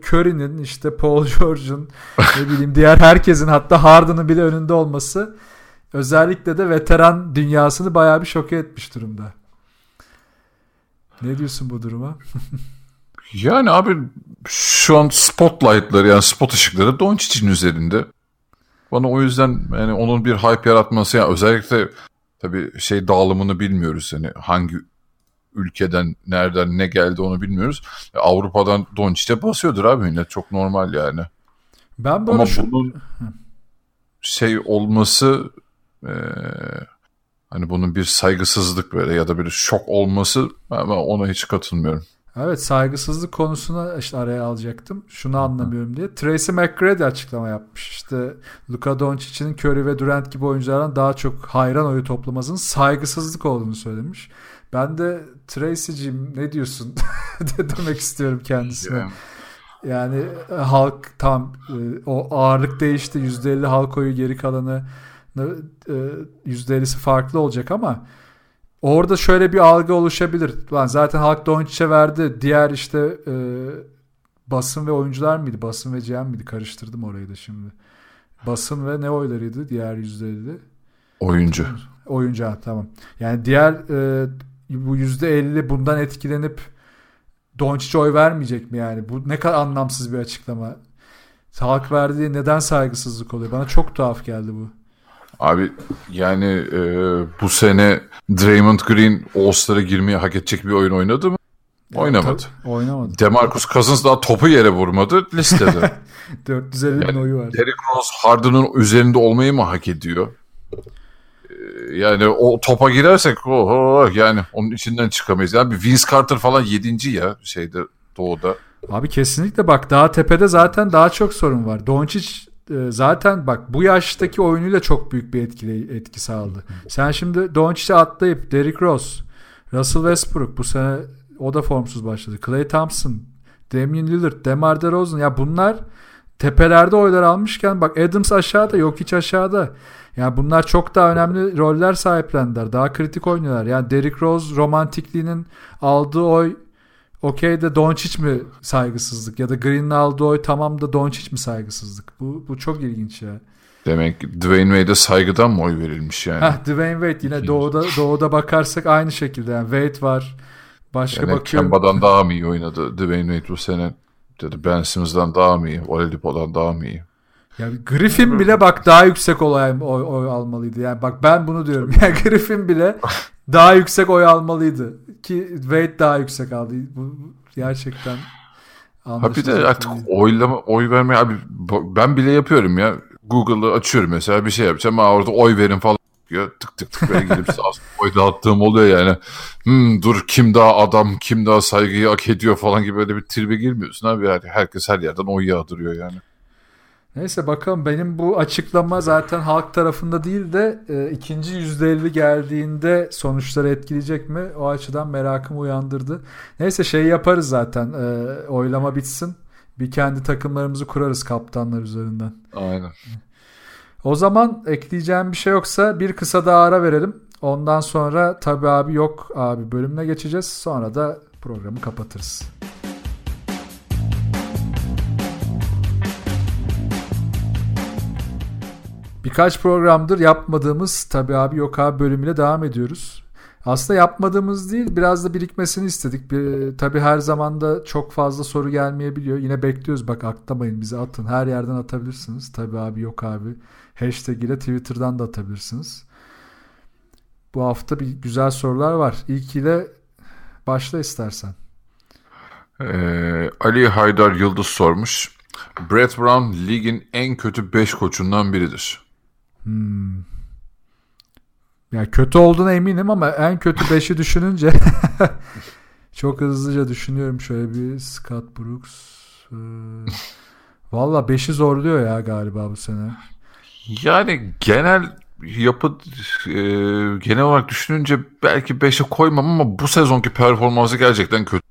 Curry'nin işte Paul George'un ne bileyim diğer herkesin hatta Harden'ın bile önünde olması özellikle de veteran dünyasını bayağı bir şoke etmiş durumda. Ne diyorsun bu duruma? yani abi şu an spotlight'ları yani spot ışıkları Doncic'in üzerinde. Bana o yüzden yani onun bir hype yaratması yani özellikle tabii şey dağılımını bilmiyoruz. Yani hangi ülkeden nereden ne geldi onu bilmiyoruz. Avrupa'dan Doncic'e basıyordur abi millet çok normal yani. Ben böyle Ama şu... bunun şey olması e, hani bunun bir saygısızlık böyle ya da bir şok olması ben ona hiç katılmıyorum. Evet saygısızlık konusuna işte araya alacaktım. Şunu anlamıyorum diye. Tracy McGrady açıklama yapmış. İşte Luka Doncic'in Curry ve Durant gibi oyunculardan daha çok hayran oyu toplamasının saygısızlık olduğunu söylemiş. Ben de Tracy'cim ne diyorsun demek istiyorum kendisine. Yani e, halk tam e, o ağırlık değişti. %50 halk oyu geri kalanı %50'si e, farklı olacak ama orada şöyle bir algı oluşabilir. Lan zaten halk Doncic'e verdi. Diğer işte e, basın ve oyuncular mıydı? Basın ve GM miydi? Karıştırdım orayı da şimdi. Basın ve ne oylarıydı diğer %50'de? Oyuncu. Oyuncu ha, tamam. Yani diğer e, bu %50 bundan etkilenip Doncic'e oy vermeyecek mi yani? Bu ne kadar anlamsız bir açıklama. Halk verdiği neden saygısızlık oluyor? Bana çok tuhaf geldi bu. Abi yani e, bu sene Draymond Green All-Star'a girmeye hak edecek bir oyun oynadı mı? Oynamadı. Tabii, oynamadı. Demarcus Cousins daha topu yere vurmadı listede. 450 yani, oyu var. Derrick Rose Harden'ın üzerinde olmayı mı hak ediyor? Yani o topa girersek oho yani onun içinden çıkamayız. Yani bir Vince Carter falan yedinci ya şeyde doğuda. Abi kesinlikle bak daha tepede zaten daha çok sorun var. Doncic e, zaten bak bu yaştaki oyunuyla çok büyük bir etkili, etki sağladı. Sen şimdi Doncic'e atlayıp Derrick Rose, Russell Westbrook bu sene o da formsuz başladı. Clay Thompson, Damian Lillard, DeMar DeRozan ya bunlar tepelerde oylar almışken bak Adams aşağıda yok hiç aşağıda. Yani bunlar çok daha önemli roller sahiplendiler. Daha kritik oynuyorlar. Yani Derrick Rose romantikliğinin aldığı oy okey de Doncic mi saygısızlık ya da Green'in aldığı oy tamam da Doncic mi saygısızlık? Bu, bu çok ilginç ya. Demek Dwayne Wade'e saygıdan mı oy verilmiş yani? Heh, Dwayne Wade yine doğuda doğuda bakarsak aynı şekilde yani Wade var. Başka yani bakıyorum. Kemba'dan daha mı iyi oynadı Dwayne Wade bu sene? Dedi Ben Simmons'dan daha mı iyi? Oladipo'dan daha mı iyi? Ya Griffin bile bak daha yüksek oy, oy, oy almalıydı. Yani bak ben bunu diyorum. Yani Griffin bile daha yüksek oy almalıydı. Ki Wade daha yüksek aldı. Bu gerçekten Ha bir de artık oylama, oy vermeye abi ben bile yapıyorum ya. Google'ı açıyorum mesela bir şey yapacağım ama orada oy verin falan diyor. Tık tık tık böyle gidip oy dağıttığım oluyor yani. Hmm, dur kim daha adam, kim daha saygıyı hak ediyor falan gibi böyle bir tribe girmiyorsun abi. Yani herkes her yerden oy yağdırıyor yani. Neyse bakalım benim bu açıklama zaten halk tarafında değil de e, ikinci %50 geldiğinde sonuçları etkileyecek mi? O açıdan merakımı uyandırdı. Neyse şey yaparız zaten e, oylama bitsin. Bir kendi takımlarımızı kurarız kaptanlar üzerinden. Aynen. O zaman ekleyeceğim bir şey yoksa bir kısa daha ara verelim. Ondan sonra tabi abi yok abi bölümüne geçeceğiz. Sonra da programı kapatırız. Birkaç programdır yapmadığımız tabi abi yok abi bölümüyle devam ediyoruz. Aslında yapmadığımız değil biraz da birikmesini istedik. Bir, tabii her zaman da çok fazla soru gelmeyebiliyor. Yine bekliyoruz bak atlamayın bizi atın. Her yerden atabilirsiniz. Tabii abi yok abi. Hashtag ile Twitter'dan da atabilirsiniz. Bu hafta bir güzel sorular var. İlk ile başla istersen. Ee, Ali Haydar Yıldız sormuş. Brett Brown ligin en kötü 5 koçundan biridir. Hmm. Ya kötü olduğuna eminim ama en kötü 5'i düşününce çok hızlıca düşünüyorum şöyle bir Scott Brooks. Ee, Valla 5'i zorluyor ya galiba bu sene. Yani genel yapı e, genel olarak düşününce belki 5'e koymam ama bu sezonki performansı gerçekten kötü.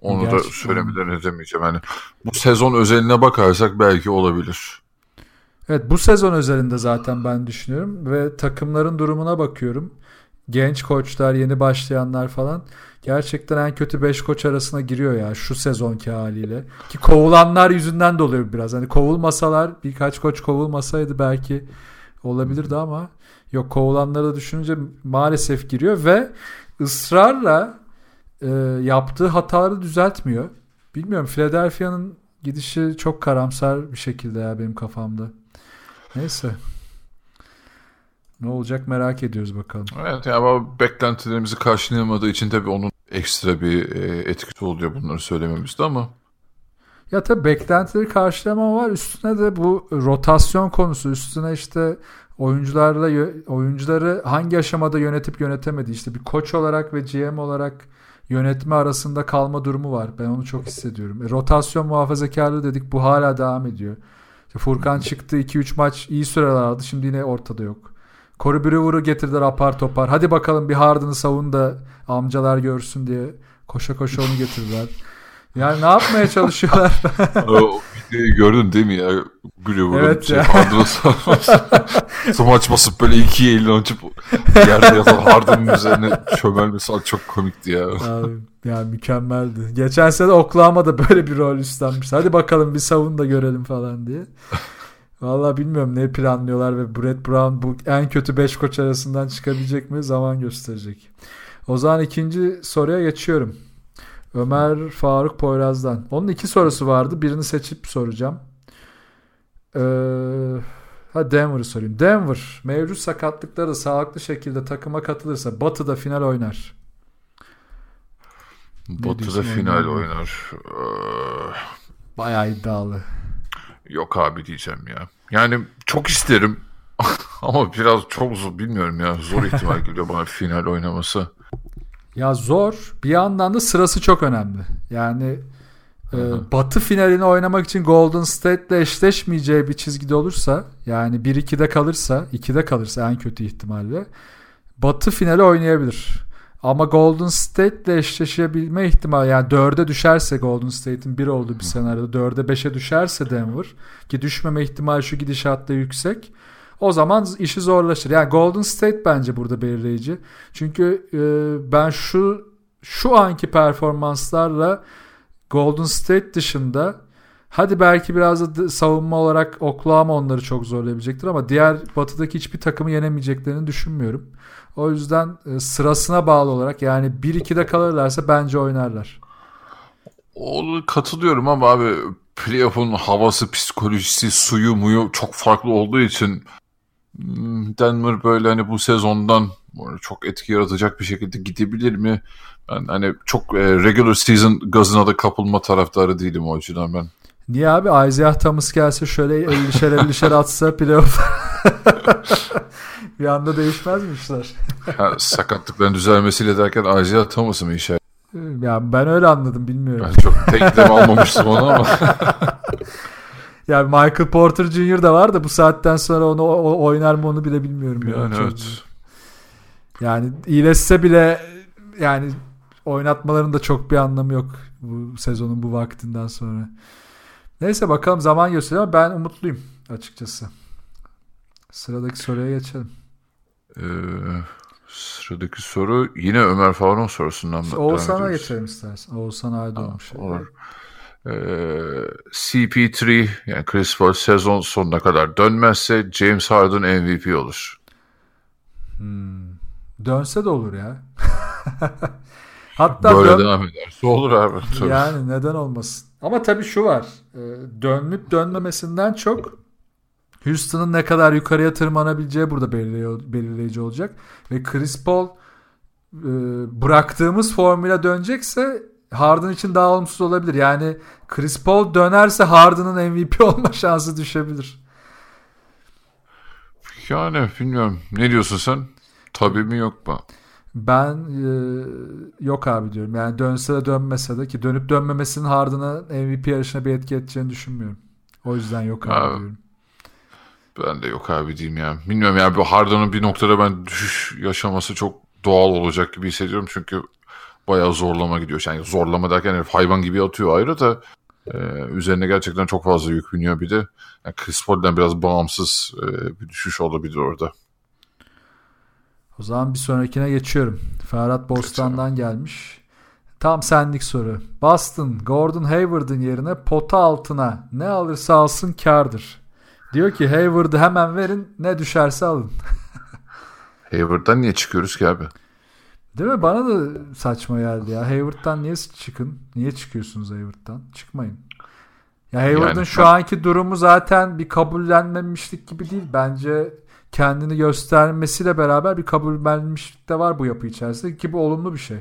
Onu gerçekten. da söylemeden edemeyeceğim. Yani bu sezon özeline bakarsak belki olabilir. Evet bu sezon özelinde zaten ben düşünüyorum ve takımların durumuna bakıyorum. Genç koçlar, yeni başlayanlar falan gerçekten en kötü 5 koç arasına giriyor ya şu sezonki haliyle. Ki kovulanlar yüzünden de oluyor biraz. Hani kovulmasalar birkaç koç kovulmasaydı belki olabilirdi ama yok kovulanları düşününce maalesef giriyor ve ısrarla e, yaptığı hataları düzeltmiyor. Bilmiyorum Philadelphia'nın gidişi çok karamsar bir şekilde ya benim kafamda. Neyse. Ne olacak merak ediyoruz bakalım. Evet yani ama beklentilerimizi karşılayamadığı için tabii onun ekstra bir e, etkisi oluyor bunları söylememizde ama. Ya tabii beklentileri karşılamama var. Üstüne de bu rotasyon konusu. Üstüne işte oyuncularla oyuncuları hangi aşamada yönetip yönetemedi. İşte bir koç olarak ve GM olarak yönetme arasında kalma durumu var. Ben onu çok hissediyorum. E, rotasyon muhafazakarlığı dedik. Bu hala devam ediyor. Furkan çıktı 2-3 maç iyi süreler aldı. Şimdi yine ortada yok. Corey Brewer'ı getirdiler apar topar. Hadi bakalım bir Harden'ı savun da amcalar görsün diye koşa koşa onu getirdiler. Yani ne yapmaya çalışıyorlar? o videoyu gördün değil mi ya? Brewer'ın Evet şey, ya. Smaç basıp böyle iki elini açıp yerde yatan Harden'ın üzerine çömelmesi çok komikti ya. Abi, yani mükemmeldi. Geçen sene Oklahoma'da böyle bir rol üstlenmiş. Hadi bakalım bir savun da görelim falan diye. Vallahi bilmiyorum ne planlıyorlar ve Brett Brown bu en kötü 5 koç arasından çıkabilecek mi zaman gösterecek. O zaman ikinci soruya geçiyorum. Ömer Faruk Poyraz'dan. Onun iki sorusu vardı. Birini seçip soracağım. Ee, ha Denver'ı sorayım. Denver mevcut sakatlıkları sağlıklı şekilde takıma katılırsa Batı'da final oynar. Batı'da final oynar oynar. Ee, Bayağı iddialı. Yok abi diyeceğim ya. Yani çok isterim. Ama biraz çok zor bilmiyorum ya. Zor ihtimal geliyor bana final oynaması. Ya zor. Bir yandan da sırası çok önemli. Yani e, Batı finalini oynamak için Golden State'le eşleşmeyeceği bir çizgide olursa yani 1-2'de kalırsa 2'de kalırsa en kötü ihtimalle Batı finali oynayabilir. Ama Golden State'le eşleşebilme ihtimali yani 4'e düşerse Golden State'in 1 olduğu bir senaryoda 4'e 5'e düşerse Denver ki düşmeme ihtimali şu gidişatta yüksek. O zaman işi zorlaşır. Yani Golden State bence burada belirleyici. Çünkü e, ben şu şu anki performanslarla Golden State dışında hadi belki biraz da savunma olarak Oklahoma onları çok zorlayabilecektir ama diğer batıdaki hiçbir takımı yenemeyeceklerini düşünmüyorum. O yüzden e, sırasına bağlı olarak yani 1-2'de kalırlarsa bence oynarlar. Onu katılıyorum ama abi playoff'un havası, psikolojisi, suyu, muyu çok farklı olduğu için Denver böyle hani bu sezondan çok etki yaratacak bir şekilde gidebilir mi? Ben hani çok e, regular season gazına da kapılma taraftarı değilim o açıdan ben. Niye abi Isaiah Thomas gelse şöyle 50'şer 50'şer atsa playoff bir anda değişmez mi işler? Ha, sakatlıkların düzelmesiyle derken Isaiah Thomas'ı mı işe? Ya ben öyle anladım bilmiyorum. Ben çok tekleme almamıştım onu ama. Yani Michael Porter Jr. da var da bu saatten sonra onu o- oynar mı onu bile bilmiyorum. Yani Çok- evet. Yani iyileşse bile yani oynatmaların da çok bir anlamı yok bu sezonun bu vaktinden sonra. Neyse bakalım zaman gösteriyor ama ben umutluyum açıkçası. Sıradaki soruya geçelim. Ee, sıradaki soru yine Ömer Faruk'un sorusundan Oğuzhan'a geçelim istersen. Oğuzhan Aydoğmuş. Olur. Ee, CP3 yani Chris Paul sezon sonuna kadar dönmezse James Harden MVP olur. Dönse de olur ya. Hatta Böyle dön- devam ederse olur abi. Tabii. Yani neden olmasın? Ama tabii şu var. e, Dönüp dönmemesinden çok Houston'ın ne kadar yukarıya tırmanabileceği burada belirleyici, belirleyici olacak. Ve Chris Paul e, bıraktığımız formüle dönecekse Harden için daha olumsuz olabilir. Yani Chris Paul dönerse Harden'ın MVP olma şansı düşebilir. Yani bilmiyorum. Ne diyorsun sen? Tabii mi yok mu? Ben e, yok abi diyorum. Yani dönse de dönmese de ki dönüp dönmemesinin Harden'a MVP yarışına bir etki edeceğini düşünmüyorum. O yüzden yok abi Abi, diyorum. Ben de yok abi diyeyim ya. Bilmiyorum yani bu Harden'ın bir noktada ben düşüş yaşaması çok doğal olacak gibi hissediyorum. Çünkü bayağı zorlama gidiyor. Yani zorlama derken herif hayvan gibi atıyor ayrı da e, üzerine gerçekten çok fazla yük biniyor bir de. Yani Chris Paul'den biraz bağımsız e, bir düşüş olabilir orada. O zaman bir sonrakine geçiyorum. Ferhat Bostan'dan gelmiş. Tam senlik soru. Boston, Gordon Hayward'ın yerine pota altına ne alırsa alsın kardır. Diyor ki Hayward'ı hemen verin ne düşerse alın. Hayward'dan niye çıkıyoruz ki abi? Değil mi? Bana da saçma geldi ya. Hayward'dan niye çıkın? Niye çıkıyorsunuz Hayward'dan? Çıkmayın. Ya Hayward'ın Yani şu anki durumu zaten bir kabullenmemişlik gibi değil. Bence kendini göstermesiyle beraber bir kabullenmişlik de var bu yapı içerisinde ki bu olumlu bir şey.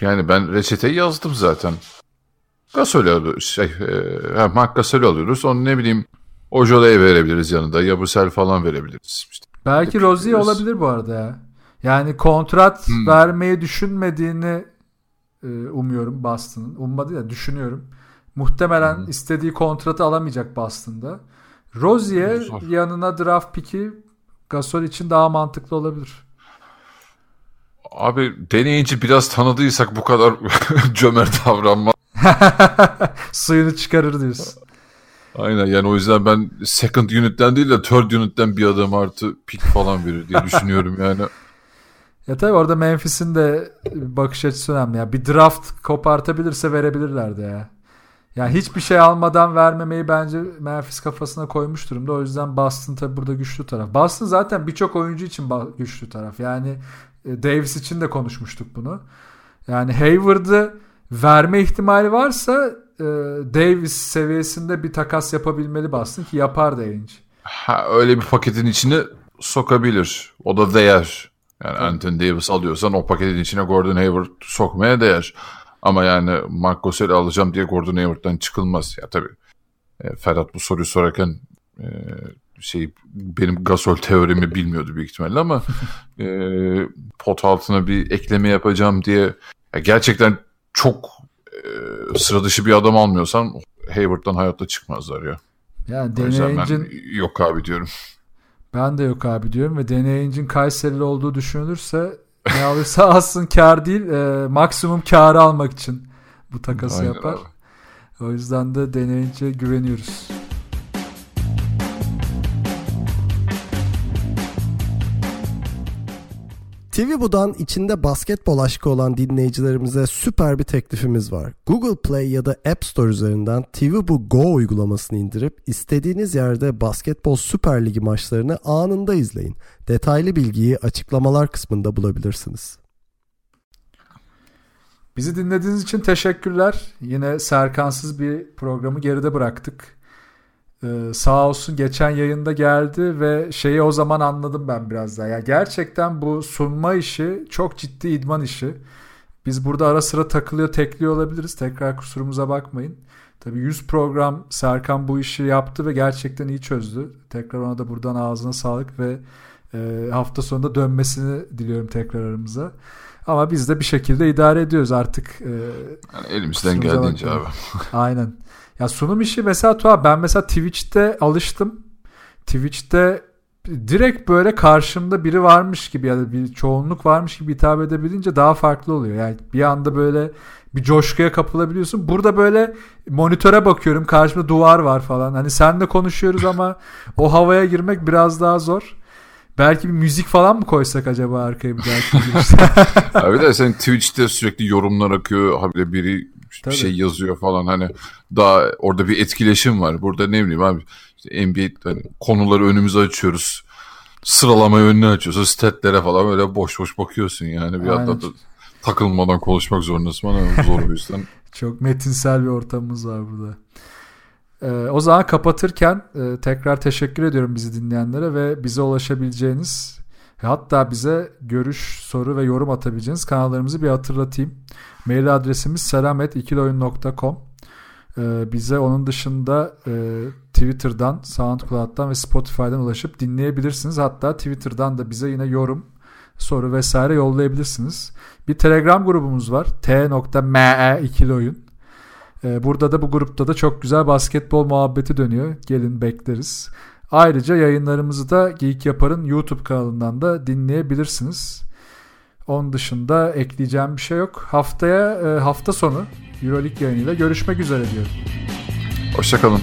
Yani ben reçeteyi yazdım zaten. Gasol alıyoruz. Şey, e, Mark Gasol alıyoruz. Onu ne bileyim Ojola'ya verebiliriz yanında. Yabusel falan verebiliriz. İşte. Belki Rozier olabilir bu arada ya. Yani kontrat Hmm. vermeyi düşünmediğini e, umuyorum Boston'ın. Ummadı ya düşünüyorum. Muhtemelen Hmm. istediği kontratı alamayacak Boston'da. Rozier Zor. yanına draft pick'i Gasol için daha mantıklı olabilir. Abi deneyince biraz tanıdıysak bu kadar cömert davranma. Suyunu çıkarır diyorsun. Aynen yani o yüzden ben second unit'ten değil de third unit'ten bir adam artı pick falan verir diye düşünüyorum yani. Ya tabii orada Memphis'in de bakış açısı önemli. Ya bir draft kopartabilirse verebilirlerdi ya. Yani hiçbir şey almadan vermemeyi bence Memphis kafasına koymuş durumda. O yüzden Boston tabii burada güçlü taraf. Boston zaten birçok oyuncu için güçlü taraf. Yani e, Davis için de konuşmuştuk bunu. Yani Hayward'ı verme ihtimali varsa e, Davis seviyesinde bir takas yapabilmeli Boston ki yapar da. Ha, öyle bir paketin içine sokabilir. O da değer. Yani Anthony Davis alıyorsan o paketin içine Gordon Hayward sokmaya değer. Ama yani Mark Gasol'i alacağım diye Gordon Hayward'dan çıkılmaz. Ya tabii e, Ferhat bu soruyu sorarken e, şey benim Gasol teorimi bilmiyordu büyük ihtimalle ama e, pot altına bir ekleme yapacağım diye ya gerçekten çok e, sıra dışı bir adam almıyorsan Hayward'dan hayatta çıkmazlar ya. Yani deneyicin yok abi diyorum. Ben de yok abi diyorum ve deneyincin Kayserili olduğu düşünülürse ne alırsa alsın kar değil e, maksimum karı almak için bu takası Aynen yapar. abi. O yüzden de deneyince güveniyoruz. TV Bu'dan içinde basketbol aşkı olan dinleyicilerimize süper bir teklifimiz var. Google Play ya da App Store üzerinden TV Bu Go uygulamasını indirip istediğiniz yerde basketbol Süper Ligi maçlarını anında izleyin. Detaylı bilgiyi açıklamalar kısmında bulabilirsiniz. Bizi dinlediğiniz için teşekkürler. Yine Serkansız bir programı geride bıraktık. Ee, sağ olsun geçen yayında geldi ve şeyi o zaman anladım ben biraz daha. Ya gerçekten bu sunma işi çok ciddi idman işi. Biz burada ara sıra takılıyor, tekliyor olabiliriz. Tekrar kusurumuza bakmayın. Tabii 100 program Serkan bu işi yaptı ve gerçekten iyi çözdü. Tekrar ona da buradan ağzına sağlık ve e, hafta sonunda dönmesini diliyorum tekrar aramıza. Ama biz de bir şekilde idare ediyoruz artık. e, Yani elimizden geldiğince bakmayın. abi. Aynen. Ya sunum işi mesela tuhaf. Ben mesela Twitch'te alıştım. Twitch'te direkt böyle karşımda biri varmış gibi ya da bir çoğunluk varmış gibi hitap edebilince daha farklı oluyor. Yani bir anda böyle bir coşkuya kapılabiliyorsun. Burada böyle monitöre bakıyorum. Karşımda duvar var falan. Hani senle konuşuyoruz ama o havaya girmek biraz daha zor. Belki bir müzik falan mı koysak acaba arkaya bir girişte? Abi de sen Twitch'te sürekli yorumlar akıyor. Habire biri Tabii. bir şey yazıyor falan hani daha orada bir etkileşim var. Burada ne bileyim abi işte NBA hani konuları önümüze açıyoruz. Sıralamayı önüne açıyorsun. Statlere falan böyle boş boş bakıyorsun yani. Bir da takılmadan konuşmak zorundasın. Bana zor o yüzden. Çok metinsel bir ortamımız var burada. Ee, o zaman kapatırken e, tekrar teşekkür ediyorum bizi dinleyenlere ve bize ulaşabileceğiniz hatta bize görüş, soru ve yorum atabileceğiniz kanallarımızı bir hatırlatayım. Mail adresimiz selamet2oyun.com ee, Bize onun dışında e, Twitter'dan, SoundCloud'dan ve Spotify'dan ulaşıp dinleyebilirsiniz. Hatta Twitter'dan da bize yine yorum, soru vesaire yollayabilirsiniz. Bir Telegram grubumuz var. t.me ikili oyun. Ee, Burada da bu grupta da çok güzel basketbol muhabbeti dönüyor. Gelin bekleriz. Ayrıca yayınlarımızı da Geek Yapar'ın YouTube kanalından da dinleyebilirsiniz. Onun dışında ekleyeceğim bir şey yok. Haftaya e, hafta sonu Euroleague yayınıyla görüşmek üzere diyorum. Hoşçakalın.